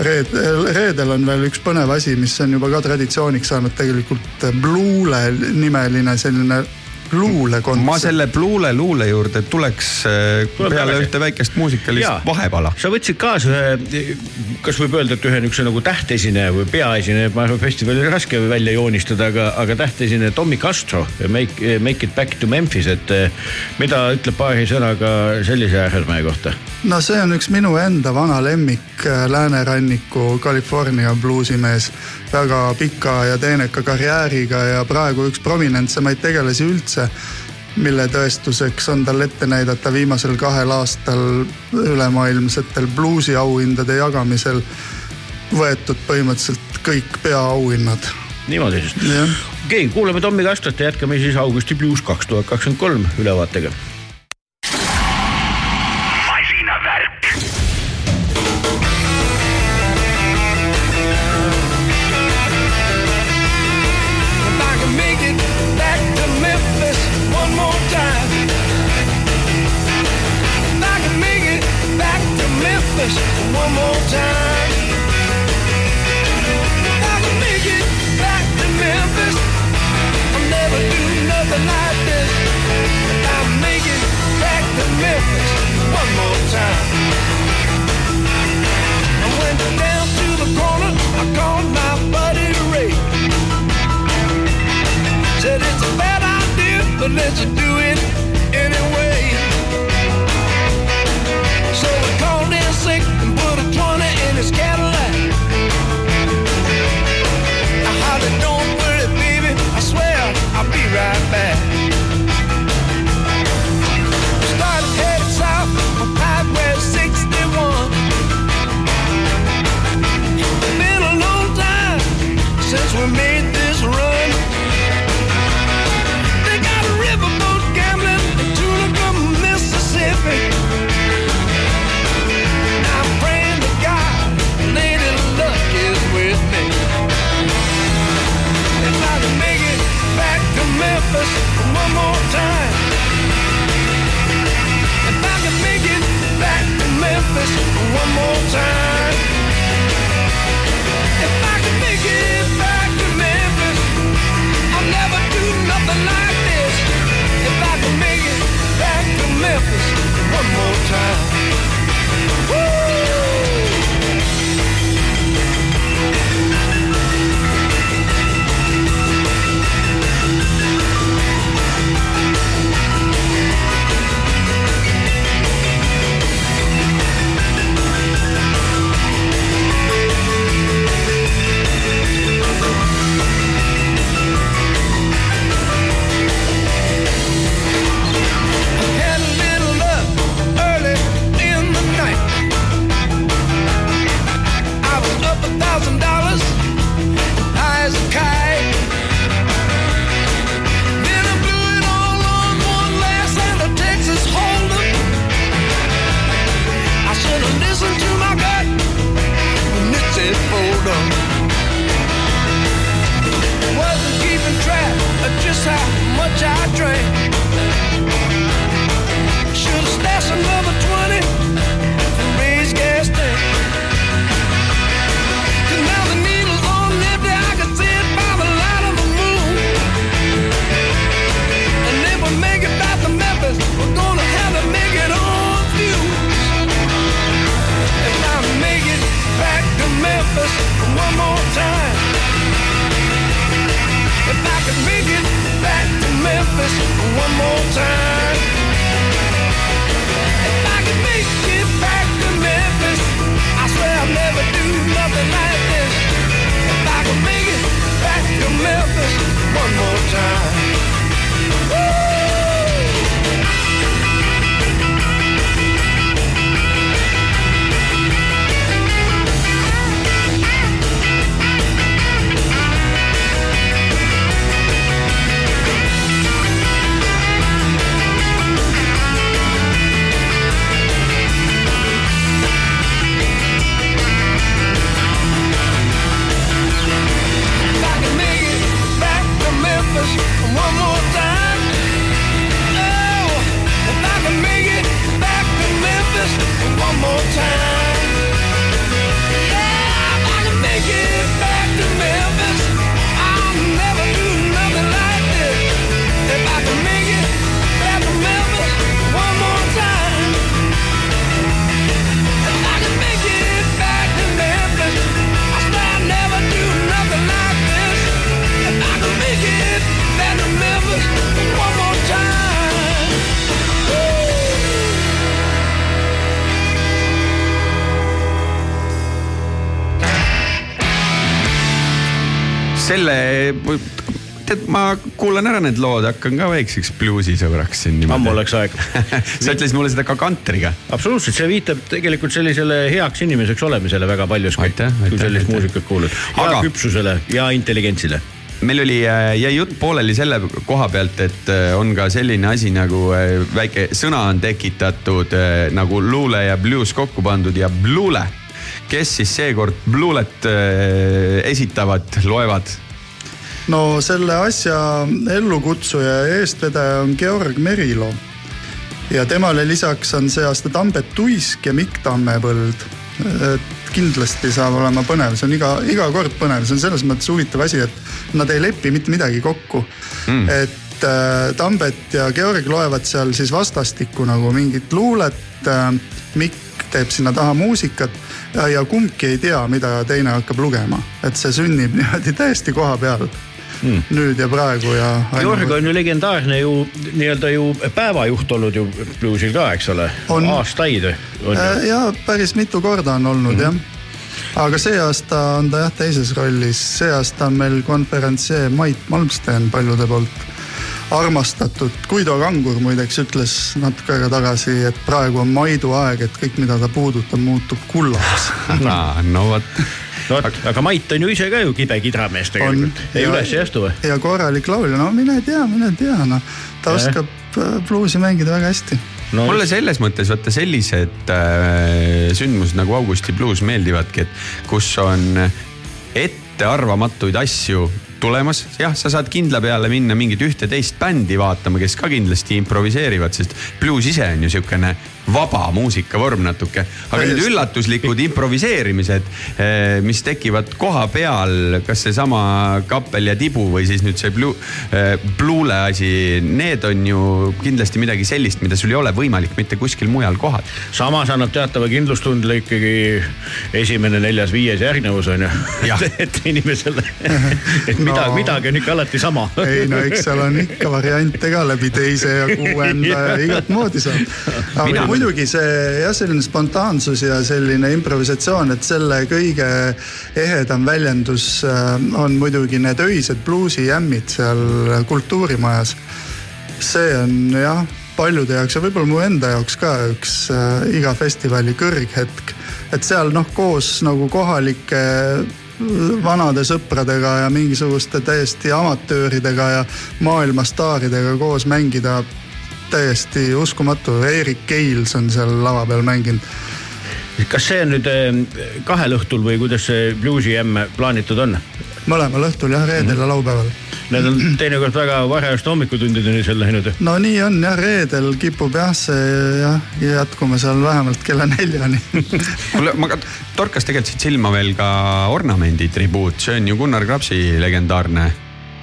Reed-, reedel on veel üks põnev asi, mis on juba ka traditsiooniks saanud tegelikult Bluule nimeline selline luulekontsert. ma selle Bluule luule juurde tuleks äh, Tuleb peale tagasi. ühte väikest muusikalist Jaa. vahepala. sa võtsid kaasa ühe, kas võib öelda, et ühe niisuguse nagu tähtesineja või peaesineja, ma arvan, festivalil raske välja joonistada, aga, aga tähtesineja Tommy Castro, Make, Make it back to Memphis, et äh, mida ütleb paari sõnaga sellise äärmusmehe kohta? no see on üks minu enda vana lemmik äh, lääneranniku California bluusimees. Väga pika ja teeneka karjääriga ja praegu üks prominentsemaid tegelasi üldse mille tõestuseks on tal ette näidata viimasel kahel aastal ülemaailmsetel bluusiauhindade jagamisel võetud põhimõtteliselt kõik peaauhinnad. niimoodi siis. okei okay,, kuulame Tommi Kastrat ja jätkame siis Augusti Blues kaks tuhat kakskümmend kolm ülevaatega ära need lood, hakkan ka väikseks bluusisõbraks siin. ammu oleks aeg sa ütlesid mulle seda ka kantriga. absoluutselt, see viitab tegelikult sellisele heaks inimeseks olemisele väga paljuski. kui sellist muusikat kuulad. ja Aga... küpsusele ja intelligentsile meil oli, äh, jäi jutt pooleli selle koha pealt, et äh, on ka selline asi nagu äh, väike sõna on tekitatud nagu luule ja blues kokku pandud ja bluule. kes siis seekord bluulet esitavad, loevad? No selle asja ellukutsuja ja eestvedaja on Georg Merilo. ja temale lisaks on see aasta Tambet Tuisk ja Mikk Tammepõld. et kindlasti saab olema põnev, see on iga, iga kord põnev, see on selles mõttes huvitav asi, et nad ei lepi mitte midagi kokku. Mm.. et äh, Tambet ja Georg loevad seal siis vastastikku nagu mingit luulet. Äh,. Mikk teeb sinna taha muusikat. Ja, ja kumbki ei tea, mida teine hakkab lugema, et see sünnib niimoodi täiesti koha peal mm. nüüd ja praegu ja. Georg on ju legendaarne ju nii-öelda ju päevajuht olnud ju bluusil ka, eks ole, aastaid. Äh, ja päris mitu korda on olnud mm -hmm. jah aga see aasta on ta jah teises rollis, see aasta on meil konverentsier Mait Malmsten paljude poolt armastatud. Guido Kangur muideks ütles natuke aega tagasi, et praegu on Maidu aeg, et kõik, mida ta puudutab, muutub kullaks no vot no vot, aga Mait on ju ise ka ju kibe kidramees tegelikult. ei üles ei astu või? ja korralik laulja, no mine tea, mine tea, noh. ta ja. oskab äh, bluusi mängida väga hästi no, mulle selles mõttes vaata sellised äh, sündmused nagu Augusti bluus meeldivadki, et kus on ettearvamatuid asju tulemas, jah, sa saad kindla peale minna mingit ühte-teist bändi vaatama, kes ka kindlasti improviseerivad, sest bluus ise on ju siukene vaba muusikavorm natuke. aga need üllatuslikud improviseerimised, eh, mis tekivad koha peal, kas seesama kappel ja tibu või siis nüüd see blue, bluule asi, need on ju kindlasti midagi sellist, mida sul ei ole võimalik mitte kuskil mujal kohata. samas annab teatava kindlustundle ikkagi esimene, neljas, viies järgnevus on ju. et inimesele, et mida no., midagi on ikka alati sama. ei no eks seal on ikka variante ka läbi teise ja kuuenda ja igat moodi saab. aga muidugi see jah, selline spontaansus ja selline improvisatsioon, et selle kõige ehedam väljendus äh, on muidugi need öised bluusijämmid seal kultuurimajas. see on jah, paljude jaoks ja võib-olla mu enda jaoks ka üks äh, iga festivali kõrghetk. et seal noh, koos nagu kohalike vanade sõpradega ja mingisuguste täiesti amatööridega ja maailmastaaridega koos mängida täiesti uskumatu, Erik Keils on seal lava peal mänginud. kas see on nüüd eh, kahel õhtul või kuidas see bluusi jämme plaanitud on? mõlemal õhtul jah, reedel ja laupäeval. Need on teinekord väga varajast hommikutundideni seal läinud. no nii on jah, reedel kipub jah, see jah jätkuma seal vähemalt kella neljani kuule, ma torkas tegelikult siit silma veel ka ornamendi tribuut, see on ju Gunnar Krapsi legendaarne.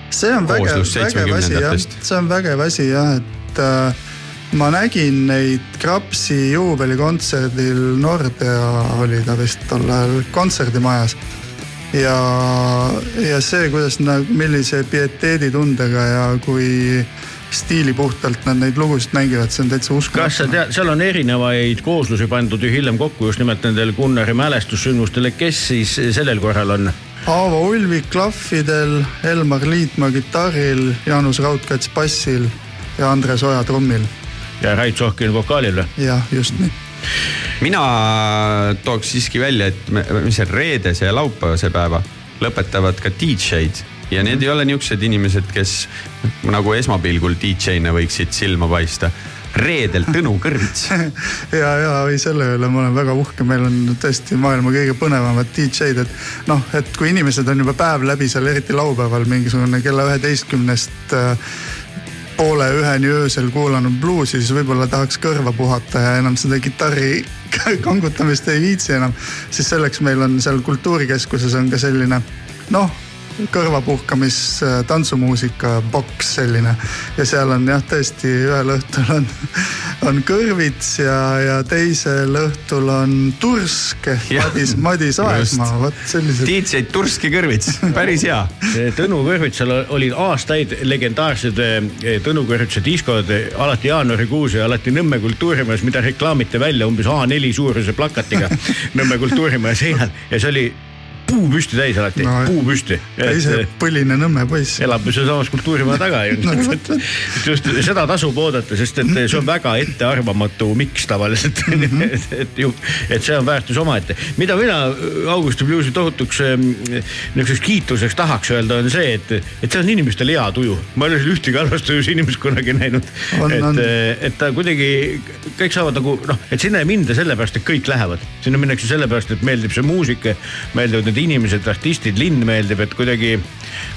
see on vägev, vägev asi jah, see on vägev asi jah, et et äh, ma nägin neid Krapsi juubelikontserdil Nordea oli ta vist tol ajal kontserdimajas. ja, ja see, kuidas nad, millise pieteeditundega ja kui stiilipuhtalt nad neid lugusid mängivad, see on täitsa uskumatu. kas sa tead, seal on erinevaid kooslusi pandud ju hiljem kokku just nimelt nendel Gunnari mälestussündmustele, kes siis sellel korral on? Aavo Ulvik klahvidel, Elmar Liitmaa kitarril, Jaanus Raudkats bassil ja Andres Oja trummil. ja Rait Sohkin vokaalil või? jah, just nii. Mina tooks siiski välja, et me, mis see reedese ja laupäevase päeva lõpetavad ka DJ-d ja need ei ole niisugused inimesed, kes nagu esmapilgul DJ-na võiksid silma paista. Reedel Tõnu Kõrvits ja, ja ei selle üle ma olen väga uhke, meil on tõesti maailma kõige põnevamad DJ-d, et noh, et kui inimesed on juba päev läbi seal, eriti laupäeval mingisugune kella üheteistkümnest äh, poole üheni öösel kuulanud bluusi, siis võib-olla tahaks kõrva puhata ja enam seda kitarri kangutamist ei viitsi enam. siis selleks meil on seal kultuurikeskuses on ka selline noh kõrvapuhkamis äh, tantsumuusika boks selline. ja seal on jah, tõesti ühel õhtul on, on kõrvits ja, ja teisel õhtul on tursk ehk Madis, Madis Aegmaa, vot sellised. DJ Tursk ja kõrvits, päris hea. Tõnu Kõrvitsal olid aastaid legendaarsed eh, Tõnu Kõrvitsa diskod alati jaanuarikuus ja alati Nõmme kultuurimajas, mida reklaamiti välja umbes A4 suuruse plakatiga Nõmme kultuurimaja seinal ja see oli puu püsti täis alati no,, puu püsti. ise põline Nõmme poiss. elab ju sealsamas kultuurimaja taga ju no, just seda tasub oodata, sest et see on väga ettearvamatu miks tavaliselt mm. -hmm. et, et et see on väärtus omaette. mida mina Augusti Bluesi tohutuks niisuguseks kiituseks tahaks öelda, on see, et, et seal on inimestel hea tuju. ma ei ole seal ühtegi halvas tujus inimest kunagi näinud. et, et ta kuidagi, kõik saavad nagu noh, et sinna ei minda sellepärast, et kõik lähevad. sinna minnakse sellepärast, et meeldib see muusika, meeldivad need inimesed, artistid, linn meeldib, et kuidagi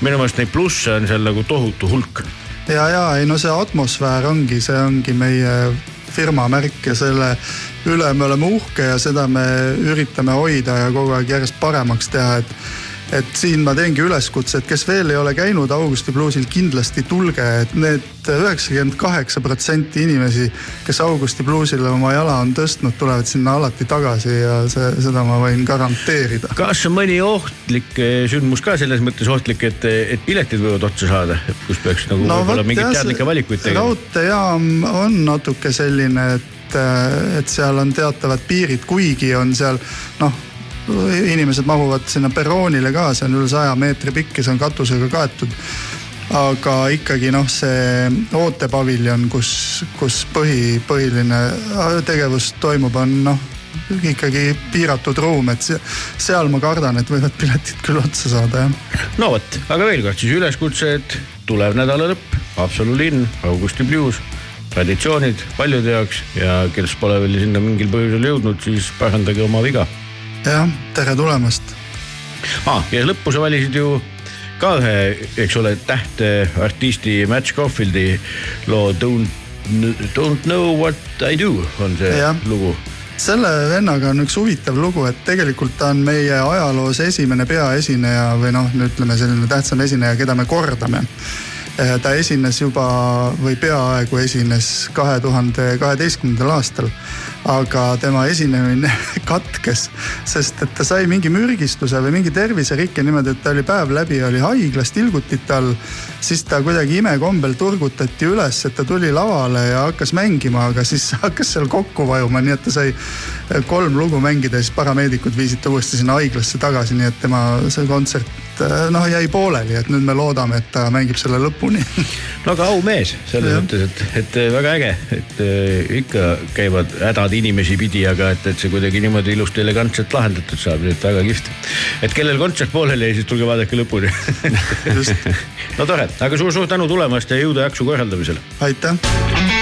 minu meelest neid plusse on seal nagu tohutu hulk. ja, ja ei no see atmosfäär ongi, see ongi meie firma märk ja selle üle me oleme uhke ja seda me üritame hoida ja kogu aeg järjest paremaks teha, et et siin ma teengi üleskutse, et kes veel ei ole käinud Augusti bluusil, kindlasti tulge, et need üheksakümmend kaheksa protsenti inimesi, kes Augusti bluusile oma jala on tõstnud, tulevad sinna alati tagasi ja see, seda ma võin garanteerida. kas mõni ohtlik eh, sündmus ka selles mõttes ohtlik, et, et piletid võivad otsa saada, kus peaks nagu no, võib-olla mingeid teadlikke valikuid tegema? raudteejaam on natuke selline, et, et seal on teatavad piirid, kuigi on seal noh inimesed mahuvad sinna perroonile ka, see on üle saja meetri pikk ja see on katusega kaetud. aga ikkagi noh, see ootepaviljon, kus, kus põhi, põhiline tegevus toimub, on noh ikkagi piiratud ruum, et seal ma kardan, et võivad piletid küll otsa saada, jah. no vot, aga veel kord siis üleskutse, et tulev nädala lõpp, Haapsalu linn, Augusti Blues traditsioonid paljude jaoks ja kes pole veel sinna mingil põhjusel jõudnud, siis parandage oma viga jah, tere tulemast ah,. ja lõppu sa valisid ju ka ühe, eks ole, tähtartisti Match Caulfieldi loo Don't, Don't know what I do on see ja. lugu selle vennaga on üks huvitav lugu, et tegelikult ta on meie ajaloos esimene peaesineja või noh, ütleme selline tähtsam esineja, keda me kordame Eh, ta esines juba või peaaegu esines kahe tuhande kaheteistkümnendal aastal. Aga tema esinemine katkes, sest et ta sai mingi mürgistuse või mingi terviserikke niimoodi, et ta oli päev läbi, oli haiglas tilgutite all. siis ta kuidagi imekombel turgutati üles, et ta tuli lavale ja hakkas mängima, aga siis hakkas seal kokku vajuma, nii et ta sai kolm lugu mängida ja siis parameedikud viisid ta uuesti sinna haiglasse tagasi, nii et tema see kontsert noh jäi pooleli, et nüüd me loodame, et ta mängib selle lõpuni no aga aumees selles mõttes, et, et väga äge, et äh, ikka käivad hädad inimesi pidi, aga et, et see kuidagi niimoodi ilusti elegantselt lahendatud saab, nii et väga kihvt. et kellel kontsert pooleli jäi, siis tulge vaadake lõpuni no tore, aga suur-suur tänu tulemast ja jõudu jaksu korraldamisel. aitäh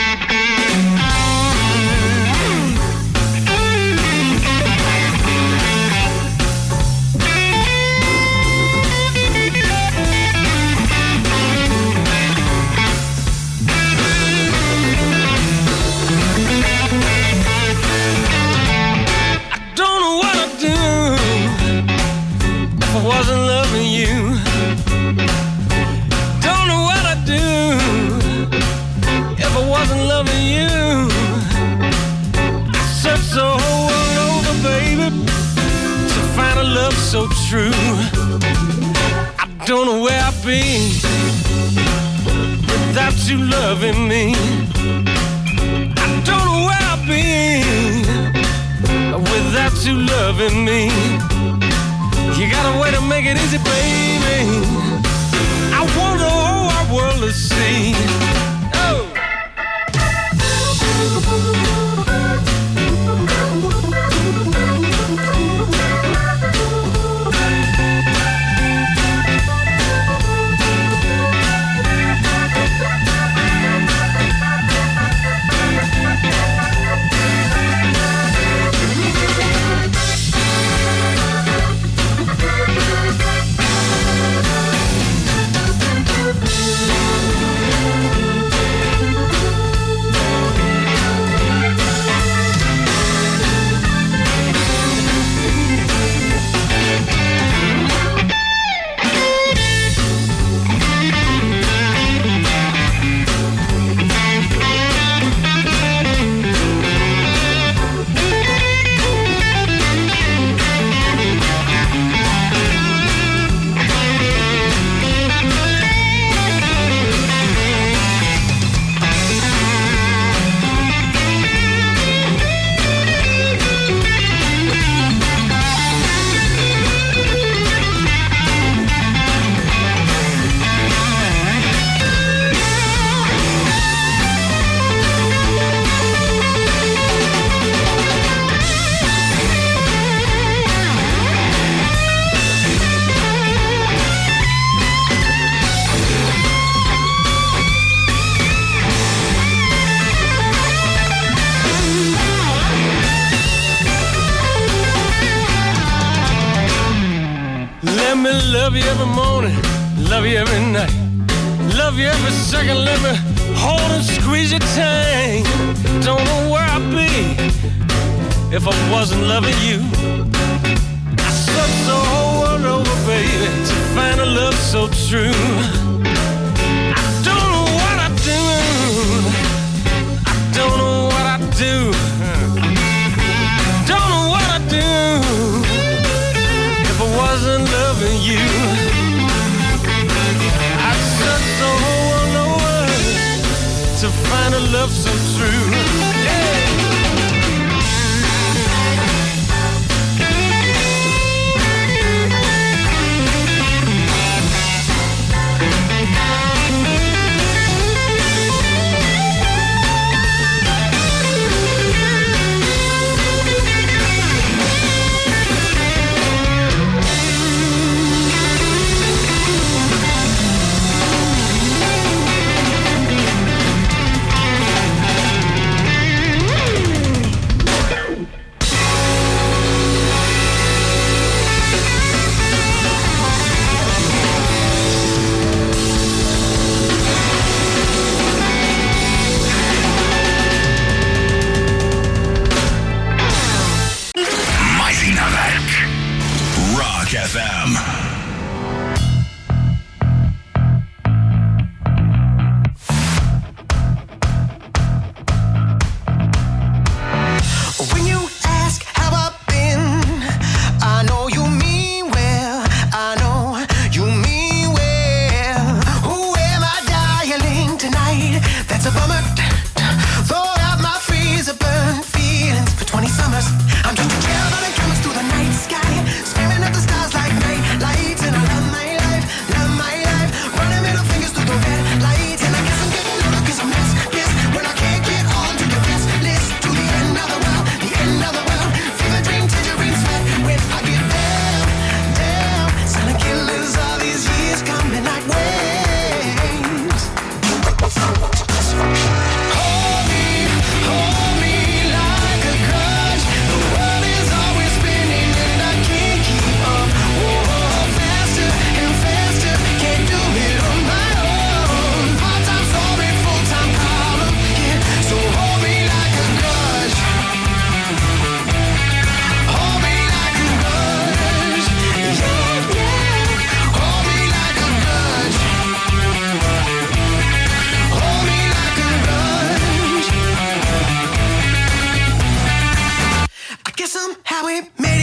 how it made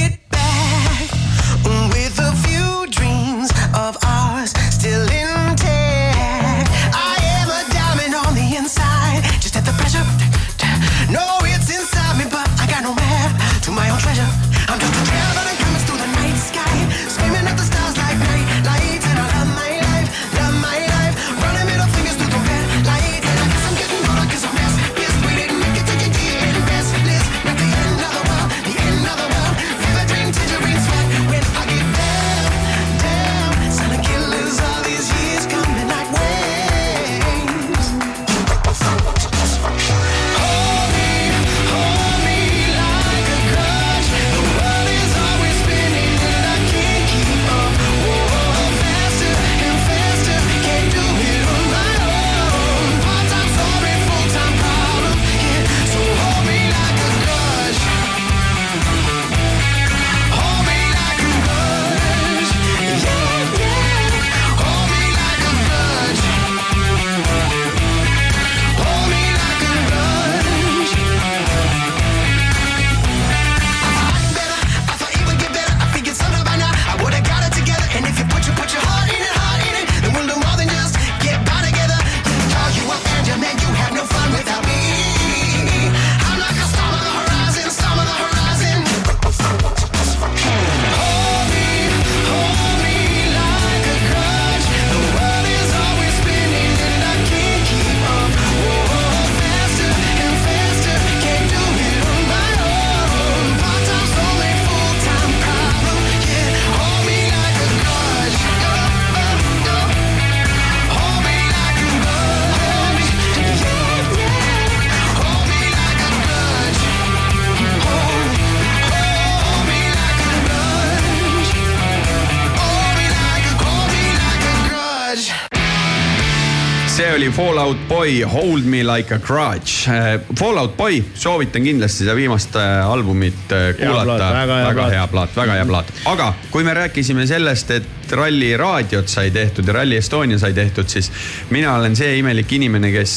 oli Fallout Boy Hold me like a grudge. Äh, Fallout Boy, soovitan kindlasti seda viimast äh, albumit äh, kuulata. väga, hea, väga hea plaat, väga hea plaat. aga kui me rääkisime sellest, et Ralli raadiot sai tehtud ja Rally Estonia sai tehtud, siis mina olen see imelik inimene, kes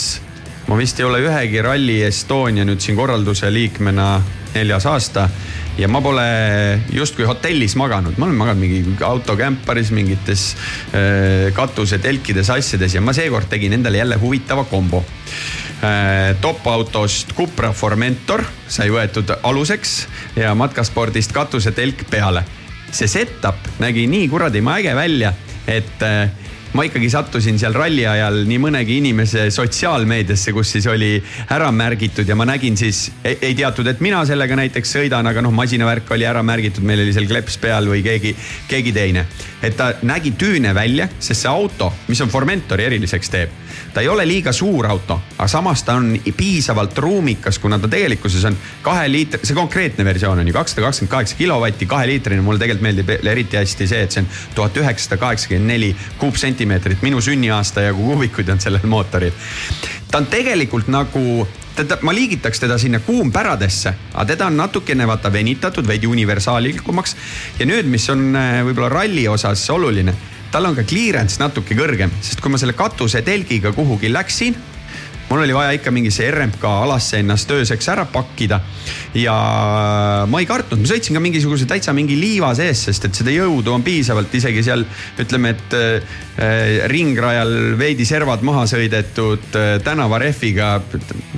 ma vist ei ole ühegi Rally Estonia nüüd siin korralduse liikmena neljas aasta ja ma pole justkui hotellis maganud, ma olen maganud mingi autokämparis, mingites äh, katusetelkides, asjades ja ma seekord tegin endale jälle huvitava kombo äh,. top-autost Cupra Formentor sai võetud aluseks ja matkaspordist katusetelk peale. see setup nägi nii kuradi äge välja, et äh, ma ikkagi sattusin seal ralli ajal nii mõnegi inimese sotsiaalmeediasse, kus siis oli ära märgitud ja ma nägin siis, ei teatud, et mina sellega näiteks sõidan, aga noh, masinavärk oli ära märgitud, meil oli seal kleps peal või keegi, keegi teine. Et ta nägi tüüne välja, sest see auto, mis on Formentori eriliseks teeb, ta ei ole liiga suur auto, aga samas ta on piisavalt ruumikas, kuna ta tegelikkuses on kahe liitri, see konkreetne versioon on ju kakssada kakskümmend kaheksa kilovatti, kaheliitrine, mulle tegelikult meeldib eriti hästi see, et see on tuhat üheksasada kaheksakümmend neli kuupsenti sentimeetrit, minu sünniaasta jagu kuubikuid on sellel mootoril. ta on tegelikult nagu teda, ma liigitaks teda sinna kuumpäradesse, aga teda on natukene vaata venitatud veidi universaalilikumaks. ja nüüd, mis on äh, võib-olla ralli osas oluline, tal on ka clearance natuke kõrgem, sest kui ma selle katusetelgiga kuhugi läksin mul oli vaja ikka mingisse RMK alasse ennast ööseks ära pakkida. ja ma ei kartnud, ma sõitsin ka mingisuguse täitsa mingi liiva sees, sest et seda jõudu on piisavalt isegi seal ütleme, et äh, ringrajal veidi servad maha sõidetud äh, tänavarehviga.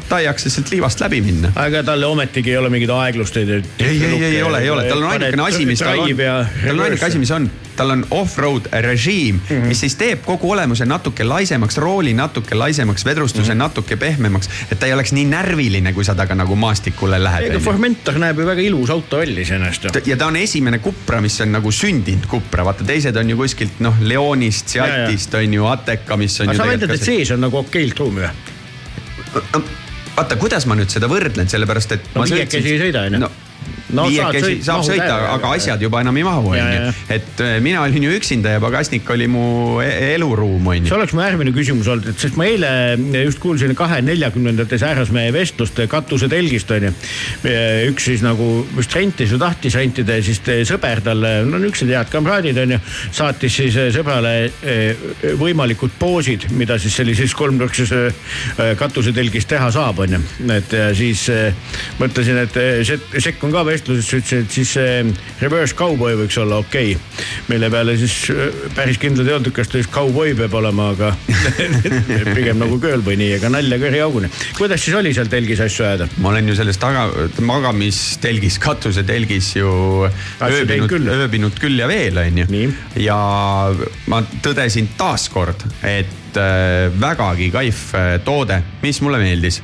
ta ei jaksa sealt liivast läbi minna. aga tal ometigi ei ole mingeid aeglusteid. ei, ei, ei, ei ole, ei ole, tal on ainukene asi, mis tal on, tal on ainuke asi, mis on tal on off-road režiim mm, -hmm. mis siis teeb kogu olemuse natuke laisemaks, rooli natuke laisemaks, vedrustuse mm -hmm. natuke pehmemaks. et ta ei oleks nii närviline, kui sa temaga nagu maastikule lähed. ega Formentor näeb ju väga ilus auto välja iseenesest. ja ta on esimene Cupra, mis on nagu sündinud Cupra, vaata teised on ju kuskilt noh, Leonist, Seatist on ju, Ateca, mis on. aga sa väidad, et sees on nagu okeilt ruumi või? vaata, kuidas ma nüüd seda võrdlen, sellepärast et. no viiekesi ei sõida on ju no viiekesi saab sõita, aga asjad juba enam ei mahu, onju. et äh, mina olin ju üksinda ja pagasnik oli mu e-, eluruum, onju. see oleks mu järgmine küsimus olnud, et sest ma eile just kuulsin kahe neljakümnendates härrasmehe vestlust katusetelgist, onju. üks siis nagu vist rentis või tahtis rentida ja siis sõber talle, no niisugused head kamraadid onju, saatis siis äh, sõbrale äh, võimalikud poosid, mida siis sellises kolmnurkses katusetelgis teha saab, onju. et siis mõtlesin, et sekkun ka vestlusesse vestluses ütlesin, et siis see reverse cowboy võiks olla okei okay.. mille peale siis äh, päris kindlad ei olnud, kas ta just cowboy peab olema, aga pigem nagu girlboy nii, ega nalja kõriauguni. kuidas siis oli seal telgis asju ajada? ma olen ju selles taga, magamistelgis, katusetelgis ju ööbinud, ööbinud küll ja veel, onju. ja ma tõdesin taaskord, et äh, vägagi kaif äh, toode, mis mulle meeldis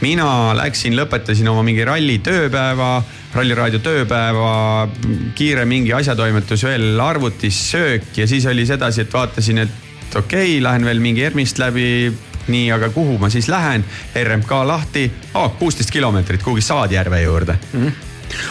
mina läksin, lõpetasin oma mingi ralli tööpäeva Ralliraadio tööpäeva, kiire mingi asjatoimetus veel arvutis, söök ja siis oli sedasi, et vaatasin, et okei okay,, lähen veel mingi ERMist läbi. nii, aga kuhu ma siis lähen? RMK lahti oh,, kuusteist kilomeetrit kuhugi Saadjärve juurde mm. -hmm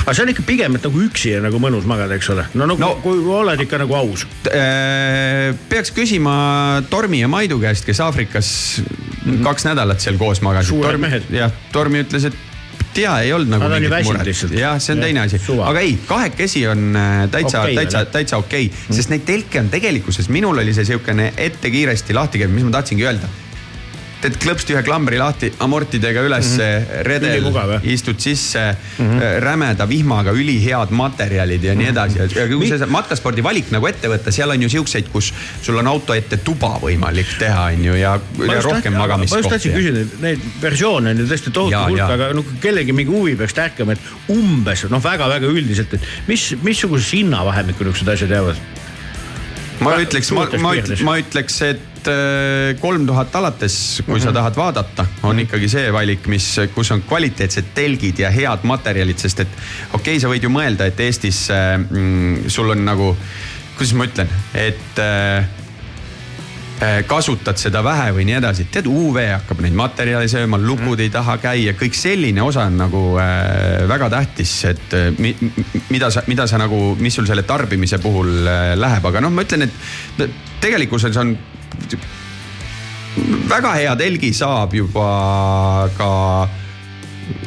aga see on ikka pigem, et nagu üksi on nagu mõnus magada, eks ole. no nagu no, kui oled ikka nagu aus. Äh, peaks küsima Tormi ja Maidu käest, kes Aafrikas mm -hmm. kaks nädalat seal koos magasid. suured mehed. jah, Tormi ütles, et tea, ei olnud nagu mingit muret. jah, see on ja, teine asi, aga ei, kahekesi on äh, täitsa okay,, täitsa, täitsa okei okay. mm., sest neid telke on tegelikkuses, minul oli see siukene ette kiiresti lahti käiv, mis ma tahtsingi öelda teed klõpsti ühe klambri lahti, amortidega ülesse mm, -hmm. redel, istud sisse mm, -hmm. rämeda vihmaga ülihead materjalid ja nii mhm. edasi. ja kui see matkaspordi valik nagu ette võtta, seal on ju siukseid, kus sul on auto ette tuba võimalik teha, on ju, ja, ja rohkem magamiskohti. ma just tahtsin küsida, neid versioone on ju tõesti tohutu hulk, aga no kellelgi mingi huvi peaks tärkama, et umbes noh, väga-väga üldiselt, et mis, missugusesse hinnavahemikku niisugused asjad jäävad? Ma ütleks, ma, ma, ma ütleks, et Äh, kolm tuhat alates, kui mm -hmm. sa mhm. tahad vaadata, on mhm. ikkagi see valik, mis, kus on kvaliteetsed telgid ja head materjalid, sest et okei okay,, sa võid ju mõelda, et Eestis mm, sul on nagu, kuidas ma ütlen, et äh, äh kasutad seda vähe või nii edasi, tead UV hakkab neid materjale sööma, lukud ei taha käia, kõik selline osa on nagu äh, väga tähtis, et äh, mi, mida sa, mida sa nagu, mis sul selle tarbimise puhul äh, läheb, aga noh, ma ütlen, et tegelikkuses on väga hea telgi saab juba ka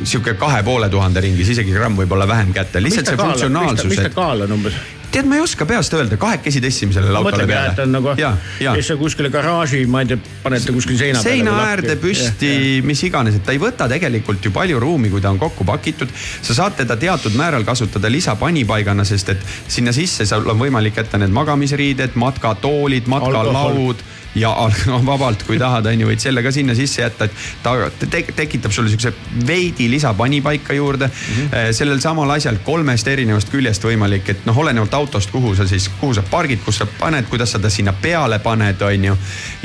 sihuke kahe poole tuhande ringis, isegi gramm võib-olla vähem kätte, lihtsalt see funktsionaalsus. mis ta kaal on umbes? tead, ma ei oska peast öelda, kahekesi tõstsime sellele autole peale. et on nagu, kes sa kuskile garaaži, ma ei tea, panete kuskil seina peale. seina äärde püsti, mis iganes, et ta ei võta tegelikult ju palju ruumi, kui ta on kokku pakitud. sa saad teda teatud määral kasutada lisapanipaigana, sest et sinna sisse sul on võimalik jätta need magamisriided, matkatoolid, matkalaud ja no, vabalt, kui tahad, on ju, võid selle ka sinna sisse jätta, et ta te tekitab sulle siukse veidi lisapanipaika juurde mm. -hmm. sellel samal asjal kolmest erinevast küljest võimalik, et noh, olenevalt autost, kuhu sa siis, kuhu sa pargid, kus sa paned, kuidas sa ta sinna peale paned, on ju.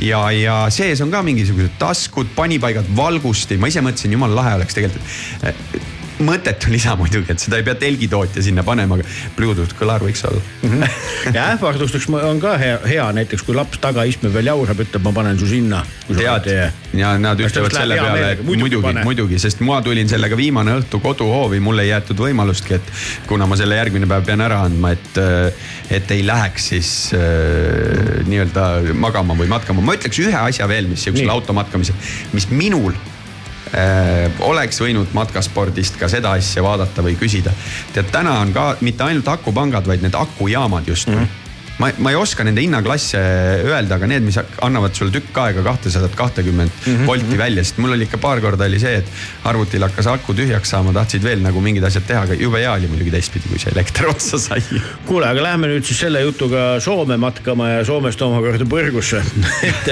ja, ja sees on ka mingisugused taskud, panipaigad, valgusti, ma ise mõtlesin, jumala lahe oleks tegelikult mõttetu lisa muidugi, et seda ei pea telgitootja sinna panema, aga Bluetooth kõlar võiks olla mm. -hmm. ja ähvardusteks on ka hea, hea näiteks, kui laps tagaistme peal jaurab, ütleb, ma panen su sinna. tead, ja nad ütlevad selle peale, et muidugi, muidugi, sest ma tulin sellega viimane õhtu koduhoovi, mul ei jäetud võimalustki, et kuna ma selle järgmine päev pean ära andma, et, et ei läheks siis äh, nii-öelda magama või matkama. ma ütleks ühe asja veel, mis sihukesel automatkamisel, mis minul oleks võinud matkaspordist ka seda asja vaadata või küsida. tead, täna on ka mitte ainult akupangad, vaid need akujaamad justkui mm. -hmm ma, ma ei oska nende hinnaklasse öelda, aga need, mis annavad sulle tükk aega kahtesadat kahtekümmet mm -hmm. volti välja, sest mul oli ikka paar korda oli see, et arvutil hakkas aku tühjaks saama, tahtsid veel nagu mingid asjad teha, aga jube hea oli muidugi teistpidi, kui see elekter otsa sai. kuule, aga lähme nüüd siis selle jutuga Soome matkama ja Soomest omakorda Põrgusse et,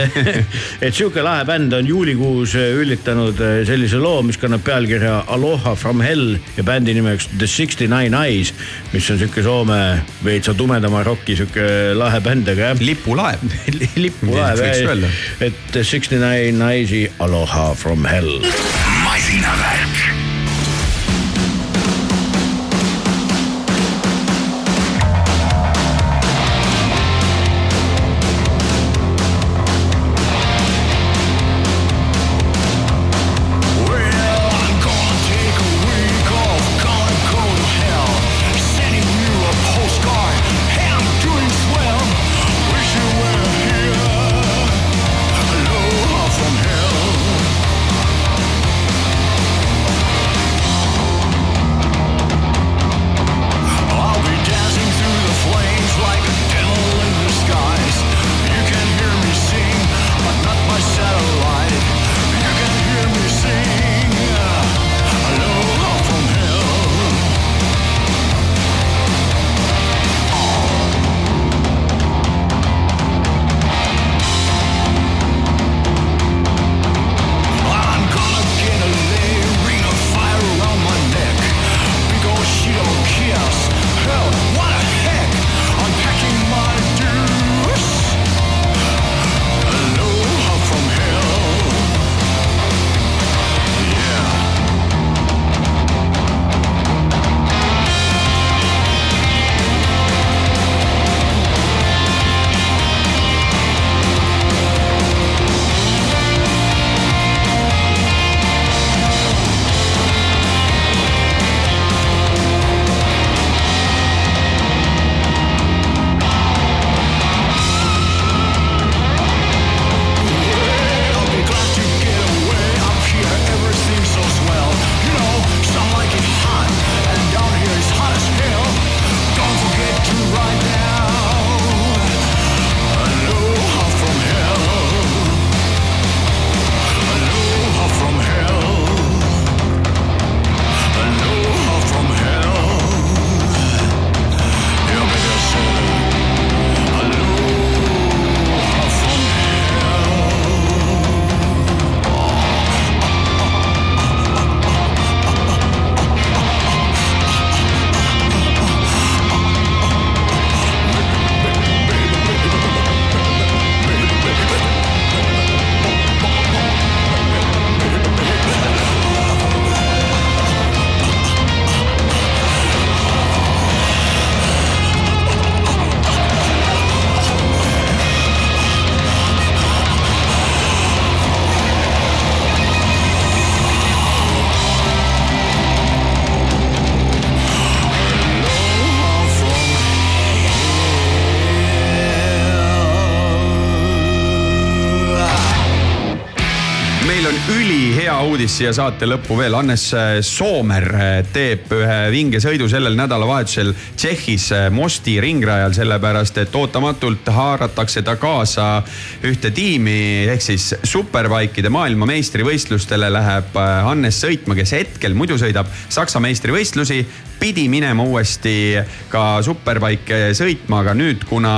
et sihuke lahe bänd on juulikuus üllitanud sellise loo, mis kannab pealkirja Aloha from hell ja bändi nimeks The Sixty Nine Eyes, mis on sihuke Soome veitsa tumedama rocki sihuke lahe bänd, aga jah. lipulaev lipulaev, et Sixty Nine naisi Aloha from hell. masinavärk uudis siia saate lõppu veel. Hannes Soomer teeb ühe vinge sõidu sellel nädalavahetusel Tšehhis Mosti ringrajal, sellepärast et ootamatult haaratakse ta kaasa ühte tiimi ehk siis superbikeide maailmameistrivõistlustele läheb Hannes sõitma, kes hetkel muidu sõidab Saksa meistrivõistlusi pidi minema uuesti ka superbike sõitma, aga nüüd, kuna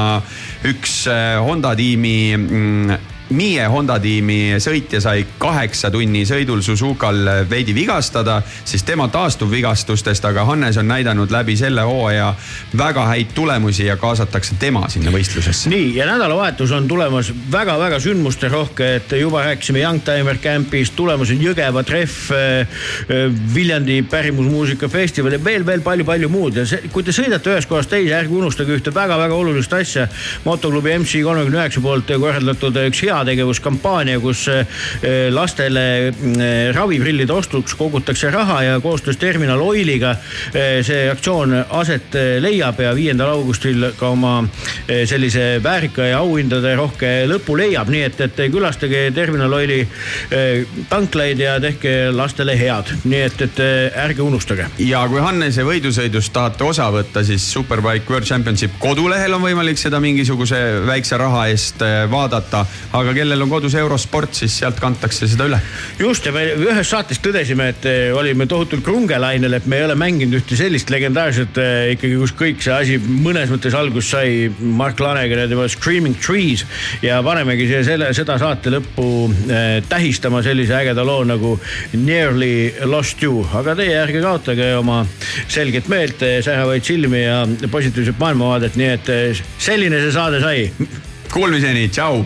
üks Honda tiimi mm, Miie Honda tiimi sõitja sai kaheksa tunni sõidul Suzukal veidi vigastada, siis tema taastub vigastustest, aga Hannes on näidanud läbi selle hooaja väga häid tulemusi ja kaasatakse tema sinna võistlusesse. nii ja nädalavahetus on tulemas väga-väga sündmusterohke, et juba rääkisime Youngtimer Campist, tulemas on Jõgeva trehv, äh, äh, Viljandi pärimusmuusika festival ja veel, veel palju-palju muud ja see, kui te sõidate ühest kohast teise, ärge unustage ühte väga-väga olulist asja. motoklubi MC kolmekümne üheksa poolt korraldatud üks hea heategevuskampaania, kus eh, lastele eh, raviprillide ostuks kogutakse raha ja koostöös Terminal Oiliga see aktsioon aset leiab ja viiendal augustil ka oma sellise väärika ja auhindade rohke lõpu leiab, nii et, et külastage Terminal Oili tanklaid ja tehke lastele head, nii et, et ärge unustage. ja kui Hannese võidusõidust tahate osa võtta, siis Superbike World Championship kodulehel on võimalik seda mingisuguse väikse raha eest vaadata, aga aga kellel on kodus eurosport, siis sealt kantakse seda üle. just ja me ühes saates tõdesime, et eh, olime tohutult krungelainel, et me ei ole mänginud ühte sellist legendaarset eh, ikkagi, kus kõik see asi mõnes mõttes algust sai. Mark Lanega ja tema Screaming Trees. Ja panemegi siia selle, seda saate lõppu eh, tähistama sellise ägeda loo nagu Nearly Lost You, aga teie ärge kaotage oma selget meelt, säravaid silmi ja positiivset maailmavaadet, nii et selline see saade sai. Kuulmiseni, tšau